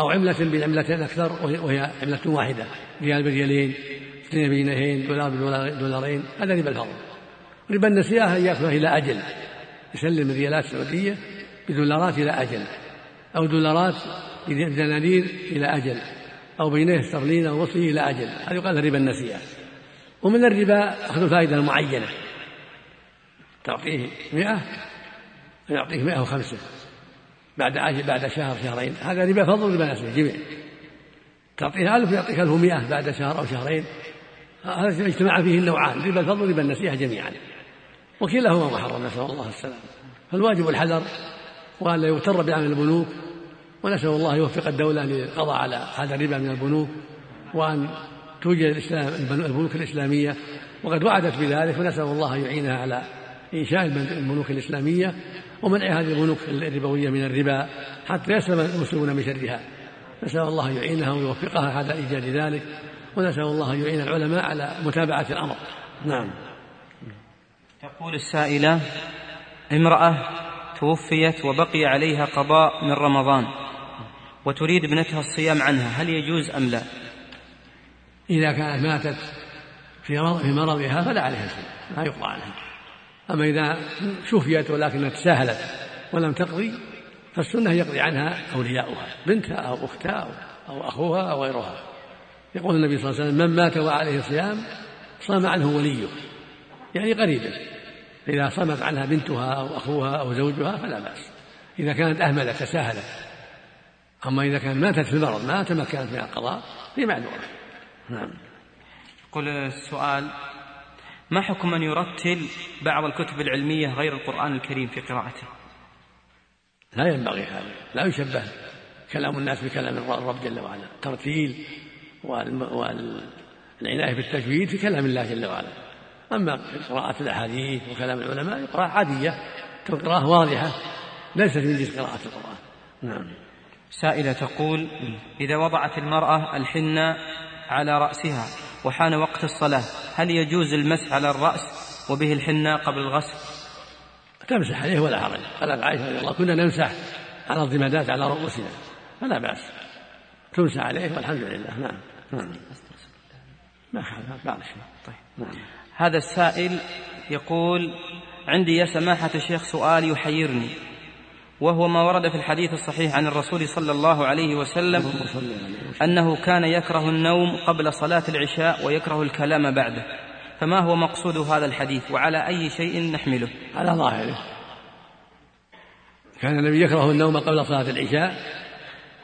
أو عملة بالعملتين أكثر وهي عملة واحدة ريال بريالين اثنين بجنيهين دولار بدولارين هذا ربا الفضل ربا النسيئة أن يأخذها إلى أجل يسلم الريالات السعودية بدولارات إلى أجل أو دولارات بدنانير إلى أجل أو بينيه استرلين أو وصي إلى أجل. هذا يقال ربا النسيئة. ومن الربا أخذ الفائدة المعينة تعطيه مئة فيعطيك مئة وخمسة. بعد بعد شهر شهرين. هذا ربا فضل ربا نسيئة جميع. تعطيه ألف يعطيك ألف ومئة بعد شهر أو شهرين. اجتمع فيه النوعان ربا الفضل وربا النسيئة جميعا. وكلاهما محرم نسأل الله السلامة. فالواجب الحذر وأن لا يغتر بعمل البنوك ونسأل الله يوفق الدولة للقضاء على هذا الربا من البنوك وأن توجد الإسلام البنوك الإسلامية. وقد وعدت بذلك ونسأل الله أن يعينها على إنشاء البنوك الإسلامية ومنع هذه البنوك الربوية من الربا حتى يسلم المسلمون من شرها. نسأل الله أن يعينها ويوفقها على إيجاد ذلك. ونسأل الله أن يعين العلماء على متابعة الأمر. نعم. تقول السائلة امرأة توفيت وبقي عليها قضاء من رمضان وتريد ابنتها الصيام عنها هل يجوز أم لا؟ إذا كانت ماتت في في مرضها فلا عليها شيء لا يقضى عنها أما إذا شفيت ولكنها تساهلت ولم تقضي فالسنة يقضي عنها أولياؤها بنتها أو أختها أو أخوها أو غيرها. يقول النبي صلى الله عليه وسلم من مات وعليه صيام صام عنه وليه. يعني قريبة. إذا صمت عنها بنتها أو أخوها أو زوجها فلا بأس. إذا كانت أهملت تساهلت. أما إذا كانت ماتت في المرض ما تمكنت من القضاء هي معذورة نعم. يقول السؤال ما حكم من يرتل بعض الكتب العلمية غير القرآن الكريم في قراءته؟ لا ينبغي هذا. لا يشبه كلام الناس بكلام الرب جل وعلا. الترتيل والعناية بالتجويد في كلام الله جل وعلا. أما قراءة الأحاديث وكلام العلماء قراءة عادية قراءة واضحة ليست من جنس قراءة القرآن. نعم. سائلة تقول إذا وضعت المرأة الحنة على رأسها وحان وقت الصلاة هل يجوز المسح على الرأس وبه الحنة قبل الغسل؟ تمسح عليه ولا حرج. قالت عائشة رضي الله كنا نمسح على الضمادات على رؤوسنا فلا بأس. تمسح عليه والحمد لله. نعم. ما هذا السائل يقول عندي يا سماحة الشيخ سؤال يحيرني وهو ما ورد في الحديث الصحيح عن الرسول صلى الله عليه وسلم أنه كان يكره النوم قبل صلاة العشاء ويكره الكلام بعده فما هو مقصود هذا الحديث؟ وعلى أي شيء نحمله؟ على ظاهره. كان النبي يكره النوم قبل صلاة العشاء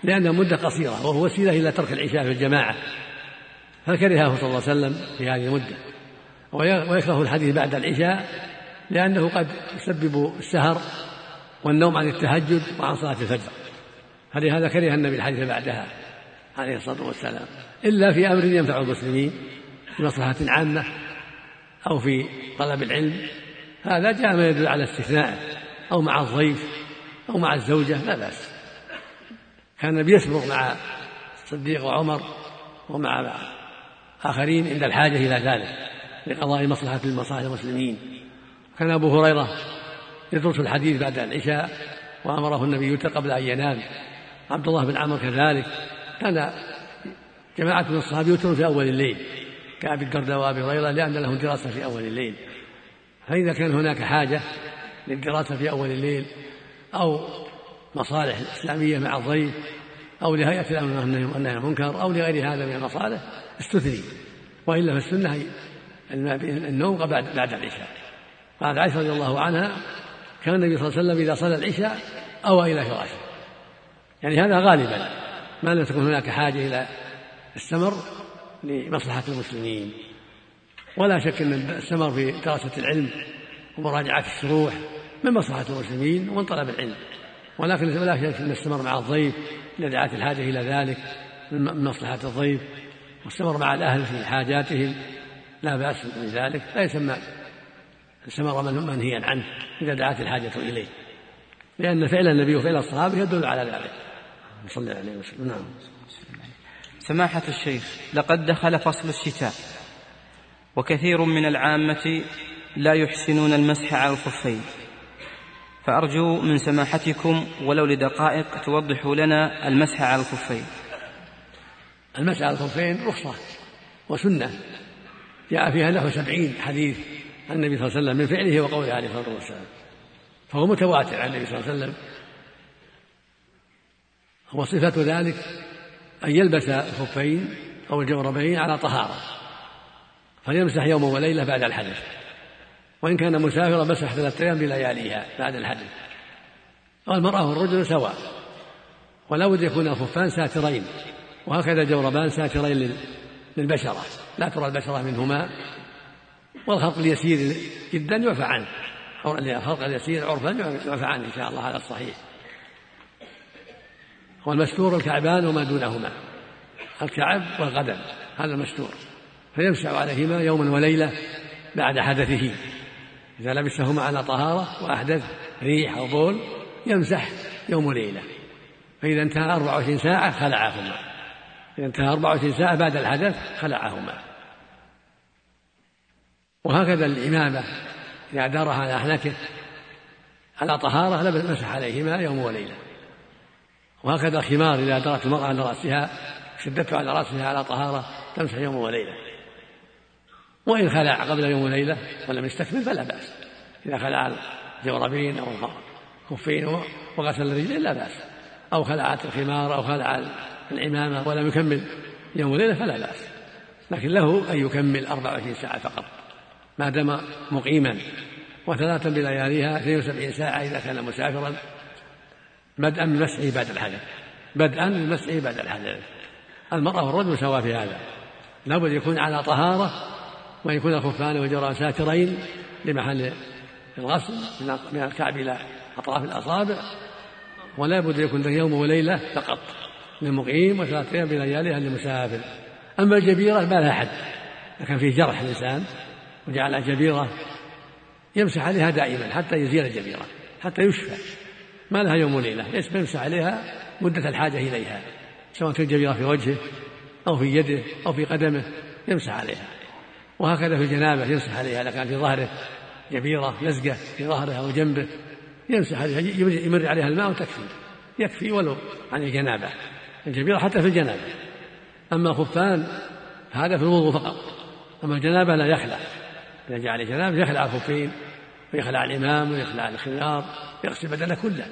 لأنها مدة قصيرة وهو وسيلة إلى ترك العشاء في الجماعة. فكرهه صلى الله عليه وسلم في هذه المدة؟ ويكره الحديث بعد العشاء لأنه قد يسبب السهر والنوم عن التهجد وعن صلاة الفجر. فلهذا كره النبي الحديث بعدها عليه الصلاة والسلام. إلا في أمر ينفع المسلمين في مصلحة عامة أو في طلب العلم هذا جاء ما يدل على استثنائه أو مع الضيف أو مع الزوجة لا بأس. كان النبي يسبق مع الصديق وعمر ومع آخرين عند الحاجة إلى ذلك لقضاء مصلحة مصالح المسلمين. كان أبو هريرة يدرس الحديث بعد العشاء وأمره النبي قبل أن ينام. عبد الله بن عمرو كذلك. كان جماعة من الصحابة يوترون في أول الليل كأبي الدرداء وأبي هريرة لأن لهم دراسة في أول الليل. فإذا كان هناك حاجة للدراسة في أول الليل أو مصالح إسلامية مع الضيف أو لهيئة الأمر والنهي المنكر أو لغير هذا من المصالح استثني. وإلا فالسنة النوم بعد بعد العشاء. قالت عائشة رضي الله عنها كان النبي صلى الله عليه وسلم إذا صلى العشاء أوى إلى فراشه. يعني هذا غالبا ما لم تكن هناك حاجة إلى السمر لمصلحة المسلمين. ولا شك أن السمر في دراسة العلم ومراجعة الشروح من مصلحة المسلمين ومن طلب العلم. ولكن لا شك أن السمر مع الضيف إذا دعت الحاجة إلى ذلك من مصلحة الضيف. والسمر مع الأهل في حاجاتهم لا بأس بذلك لا يسمى السمر منهيا عنه إذا دعت الحاجة إليه. لأن فعل النبي وفعل الصحابة يدل على ذلك. صلى عليه وسلم. نعم. سماحة الشيخ لقد دخل فصل الشتاء وكثير من العامة لا يحسنون المسح على الخفين. فأرجو من سماحتكم ولو لدقائق توضحوا لنا المسح على الخفين. المسح على الخفين رخصة وسنة. جاء فيها نحو سبعين حديث عن النبي صلى الله عليه وسلم من فعله وقوله عليه الصلاة والسلام. فهو متواتر عن النبي صلى الله عليه وسلم. وصفة ذلك أن يلبس الخفين أو الجوربين على طهارة. فيمسح يوما وليلة بعد الحدث. وإن كان مسافرا مسح ثلاثة أيام بلياليها بعد الحدث والمرأة والرجل سواء. ولا بد يكون الخفان ساترين. وهكذا جوربان ساترين للبشرة. لا ترى البشرة منهما. والخلق اليسير جدا يعفى عنه الخلق اليسير عرفا يعفى عنه إن شاء الله على الصحيح. والمستور الكعبان وما دونهما. الكعب والقدم هذا المستور. فيمسح عليهما يوما وليلة بعد حدثه. إذا لبسهما على طهارة وأحدث ريح أو بول يمسح يوم وليلة. فإذا انتهى 24 ساعة خلعهما. إذا انتهى 24 ساعة بعد الحدث خلعهما. وهكذا الإمامة إذا دارها على أحنكه على طهارة مسح عليهما يوم وليلة. وهكذا الخمار إذا درت المرأة على رأسها شدته على رأسها على طهارة تمسح يوم وليلة. وإن خلع قبل يوم وليلة ولم يستكمل فلا بأس. إذا خلع الجوربين أو الخفين وغسل الرجلين لا بأس. أو خلعت الخمار أو خلع العمامة ولم يكمل يوم وليلة فلا بأس. لكن له أن يكمل 24 ساعة فقط. ما دام مقيما. وثلاثا بلياليها 72 ساعة إذا كان مسافرا. بدءا من بعد الحدث بدءا من بعد الحدث المرأة والرجل سواء في هذا. لابد يكون على طهارة وأن يكون الخفان والجرى ساترين لمحل الغسل من الكعب إلى أطراف الأصابع ولا بد يكون يوم وليلة فقط للمقيم وثلاثة أيام بلياليها للمسافر. أما الجبيرة ما لها حد كان فيه جرح الإنسان وجعل جبيرة يمسح عليها دائما حتى يزيل الجبيرة حتى يشفى. ما لها يوم وليلة يمسح عليها مدة الحاجة إليها؟ سواء كانت جبيرة في وجهه أو في يده أو في قدمه يمسح عليها. وهكذا في الجنابة يمسح عليها إذا كان في ظهره جبيرة لزقة في ظهره أو جنبه يمسح عليها يمر عليها الماء وتكفي يكفي ولو عن الجنابة الجبيرة حتى في الجنابة. أما الخفان هذا في الوضوء فقط أما الجنابة لا يخلع إذا جاء عليه جنابة يخلع الخفين ويخلع الإمام ويخلع الخيار يغسل بدنه كله.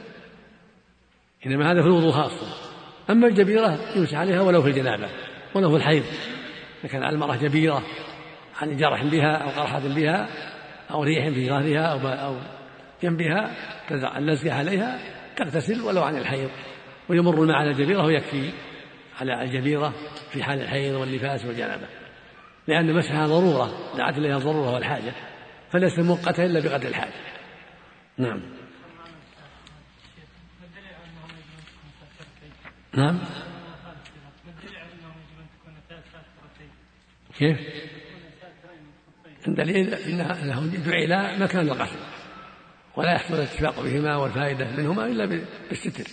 إنما هذا في الوضوء خاصة أما الجبيرة يمسح عليها ولو في الجنابة ولو في الحيض. إذا كان على المرأة جبيرة عن جرح بها أو قرحة بها أو ريح في ظهرها أو أو جنبها تدع اللزقة عليها تغتسل ولو عن الحيض. ويمر الماء على الجبيرة ويكفي على الجبيرة في حال الحيض والنفاس والجنابة. لأن مسحها ضرورة دعت إليها الضرورة والحاجة. فليس مؤقتا إلا بقدر الحاجة. نعم. نعم. كيف؟ دليل أنه جعل مكان القتل ولا يحصل الاتفاق بهما والفائدة منهما إلا بالستر.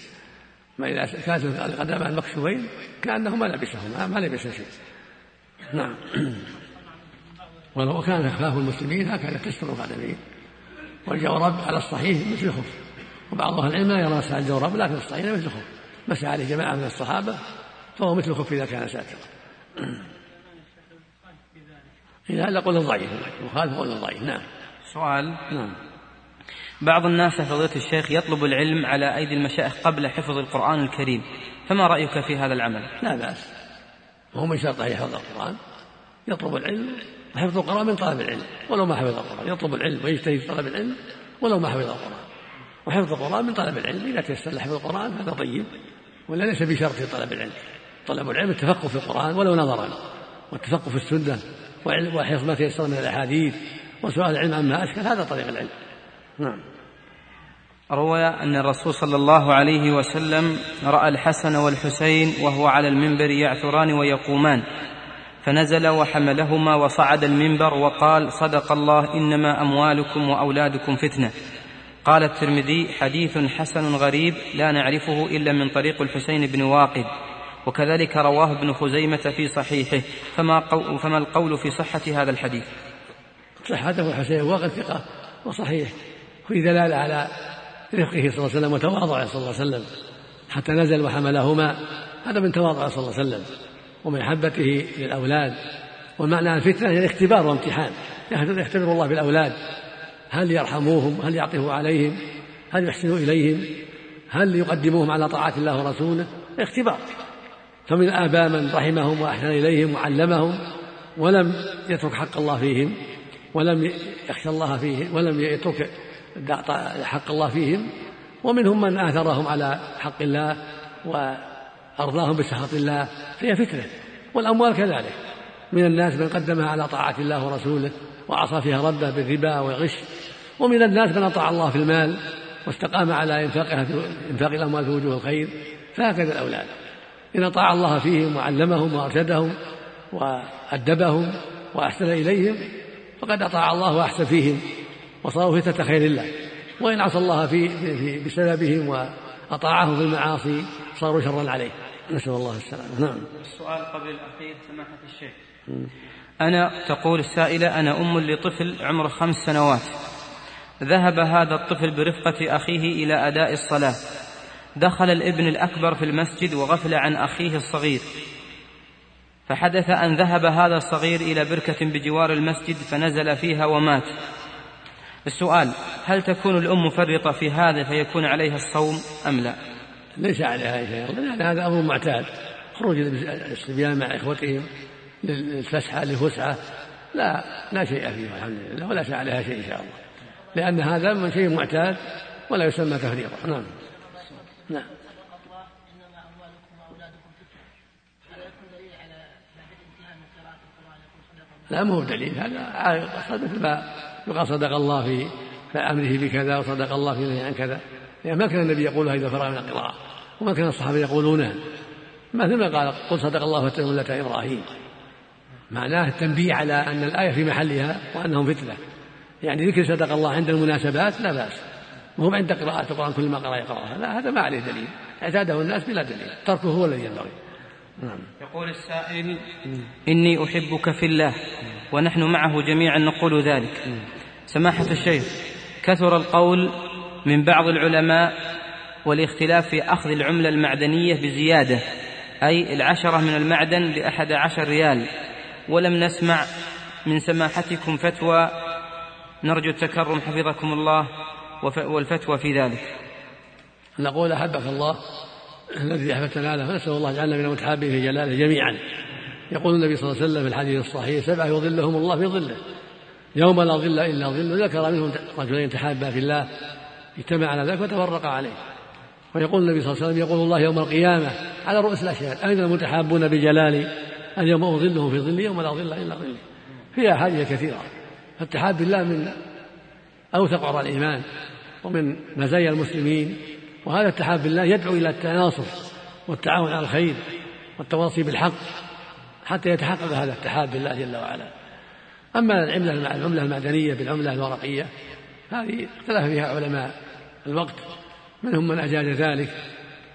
ما إذا كانت القدمان مكشوفين كأنهما لبسهما ما لبس شيء. نعم. ولو كان خلاف المسلمين هكذا تستر القدمين. والجورب على الصحيح مثل الخف وبعض أهل العلم لا يرى مسح الجورب لكن الصحيح مثل الخف مسح عليه جماعة من الصحابة فهو مثل الخف إذا كان ساترا. هذا قول ضعيف مخالف قول ضعيف نعم. سؤال. نعم. بعض الناس فضيلة الشيخ يطلب العلم على أيدي المشايخ قبل حفظ القرآن الكريم. فما رأيك في هذا العمل؟ لا بأس. وهو من شرط يحفظ القرآن. يطلب العلم حفظ القرآن من طلب العلم. ولو ما حفظ القرآن يطلب العلم ويجتهد في طلب العلم ولو ما حفظ القرآن. وحفظ القرآن من طلب العلم. إذا تيسر حفظ القرآن هذا طيب. ولا ليس بشرط في طلب العلم. طلب العلم التفقه في القرآن ولو نظرا. والتفقه في السنة. وحفظ ما تيسر من الأحاديث وسؤال العلم عما أشكل هذا طريق العلم. نعم. روي أن الرسول صلى الله عليه وسلم رأى الحسن والحسين وهو على المنبر يعثران ويقومان. فنزل وحملهما وصعد المنبر وقال صدق الله إنما أموالكم وأولادكم فتنة. قال الترمذي حديث حسن غريب لا نعرفه إلا من طريق الحسين بن واقد. وكذلك رواه ابن خزيمة في صحيحه. فما, قو فما القول في صحة هذا الحديث؟ صحته الحسين واقد ثقة وصحيح. وفي دلالة على رفقه صلى الله عليه وسلم وتواضعه صلى الله عليه وسلم. حتى نزل وحملهما هذا من تواضعه صلى الله عليه وسلم. ومن للأولاد. ومعنى الفتنة هي الاختبار وامتحان يختبر الله بالأولاد. هل يرحموهم؟ هل يعطفوا عليهم؟ هل يحسنوا إليهم؟ هل يقدموهم على طاعة الله ورسوله؟ اختبار. فمن الآباء من رحمهم وأحسن إليهم وعلمهم ولم يترك حق الله فيهم ولم يخشى الله فيهم ولم يترك حق الله فيهم ومنهم من آثرهم على حق الله وأرضاهم بسخط الله فهي فتنة. والأموال كذلك. من الناس من قدمها على طاعة الله ورسوله وعصى فيها ربه بالربا والغش ومن الناس من أطاع الله في المال واستقام على إنفاقها في إنفاق الأموال في وجوه الخير فهكذا الأولاد. إن أطاع الله فيهم وعلمهم وأرشدهم وأدبهم وأحسن إليهم فقد أطاع الله وأحسن فيهم وصاروا فتنة خير الله وإن عصى الله في, في بسببهم وأطاعهم في المعاصي صاروا شرا عليه. نسأل الله السلامة. نعم. السؤال قبل الأخير سماحة الشيخ. أنا تقول السائلة أنا أم لطفل عمره خمس سنوات. ذهب هذا الطفل برفقة أخيه إلى أداء الصلاة. دخل الابن الأكبر في المسجد وغفل عن أخيه الصغير. فحدث أن ذهب هذا الصغير إلى بركة بجوار المسجد فنزل فيها ومات. السؤال هل تكون الأم مفرطة في هذا فيكون عليها الصوم أم لا؟ ليس عليها شيء. لأن هذا أمر معتاد. خروج الصبيان مع إخوتهم للفسحة للفسحة. لا لا شيء فيه الحمد لله. ولا شيء عليها شيء إن شاء الله. لأن هذا من شيء معتاد ولا يسمى تفريطا نعم. نعم. لا مو دليل. هذا مثل ما يقال صدق الله في أمره بكذا وصدق الله في نهي عن كذا. يعني ما كان النبي يقولها اذا فرغ من القراءة. وما كان الصحابة يقولونها مثل ما قال قل صدق الله فتن ملة إبراهيم. معناه التنبيه على أن الآية في محلها وأنهم فتنة. يعني ذكر صدق الله عند المناسبات لا بأس. وهو عند قراءة القرآن كل ما قرأ يقرأها. لا هذا ما عليه دليل. اعتاده الناس بلا دليل. تركه هو الذي ينبغي. نعم. يقول السائل إني أحبك في الله ونحن معه جميعا نقول ذلك. سماحة الشيخ كثر القول من بعض العلماء والاختلاف في أخذ العملة المعدنية بزيادة أي العشرة من المعدن بأحد عشر ريال. ولم نسمع من سماحتكم فتوى. نرجو التكرم حفظكم الله. والفتوى في ذلك. نقول أحبك الله الذي أحببتنا له فنسأل الله جعلنا من المتحابين في جلاله جميعا. يقول النبي صلى الله عليه وسلم في الحديث الصحيح سبعة يظلهم الله في ظله يوم لا ظل إلا ظله. ذكر منهم رجلين تحابا في الله اجتمع على ذلك وتفرقا عليه. ويقول النبي صلى الله عليه وسلم يقول الله يوم القيامة على رؤوس الأشهاد أين المتحابون بجلالي اليوم أظلهم في ظلي يوم لا ظل إلا ظلي فيها أحاديث كثيرة. فالتحاب بالله من أوثق عرى الإيمان ومن مزايا المسلمين وهذا التحاب بالله يدعو إلى التناصر والتعاون على الخير والتواصي بالحق حتى يتحقق هذا الاتحاد بالله جل وعلا. أما العملة العملة المعدنية بالعملة الورقية هذه اختلف فيها علماء الوقت منهم من أجاز ذلك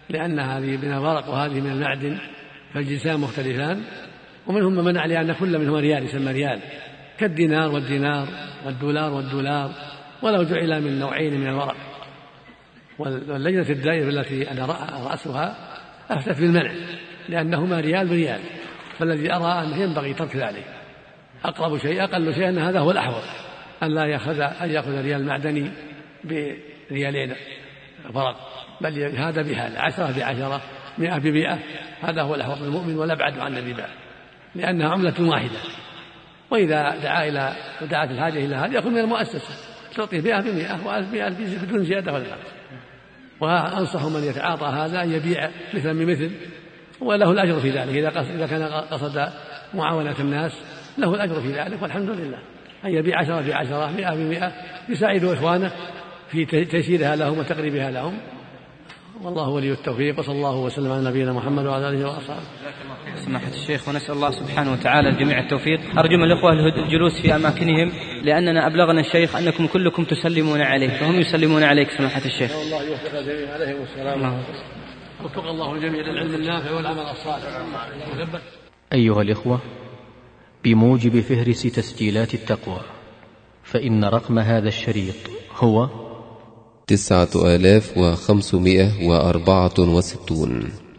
لأن هذه من الورق وهذه من المعدن فالجنسان مختلفان ومنهم من منع لأن كل منهما ريال يسمى ريال كالدينار والدينار والدولار والدولار ولو جعل من نوعين من الورق واللجنة الدائرة التي أنا رأسها أفتت بالمنع لأنهما ريال بريال. فالذي أرى أنه ينبغي ترك ذلك. أقرب شيء أقل شيء أن هذا هو الأحوط. أن لا يأخذ أن يأخذ ريال معدني بريالين فرق. بل هذا بهذا عشرة بعشرة مئة بمئة. هذا هو الأحوط للمؤمن والأبعد عن الربا. لأنها عملة واحدة. وإذا دعا إلى ودعت الحاجة إلى هذا يأخذ من المؤسسة. تعطيه مئة بمئة وألف بألف بدون زيادة ولا نقص وأنصح من يتعاطى هذا أن يبيع مثلا بمثل وله الأجر في ذلك. إذا إذا كان قصد معاونة الناس له الأجر في ذلك والحمد لله. أن يبيع عشرة في عشرة مئة بمئة يساعد إخوانه في تيسيرها لهم وتقريبها لهم. والله ولي التوفيق. وصلى الله وسلم على نبينا محمد وعلى آله وأصحابه. سماحة الشيخ ونسأل الله سبحانه وتعالى الجميع التوفيق. أرجو من الإخوة الجلوس في أماكنهم لأننا أبلغنا الشيخ أنكم كلكم تسلمون عليه فهم يسلمون عليك سماحة الشيخ. الله يوفق الجميع عليهم السلام وفق الله الجميع للعلم النافع والعمل الصالح. أيها الإخوة بموجب فهرس تسجيلات التقوى فإن رقم هذا الشريط هو تسعة آلاف وخمسمائة وأربعة وستون.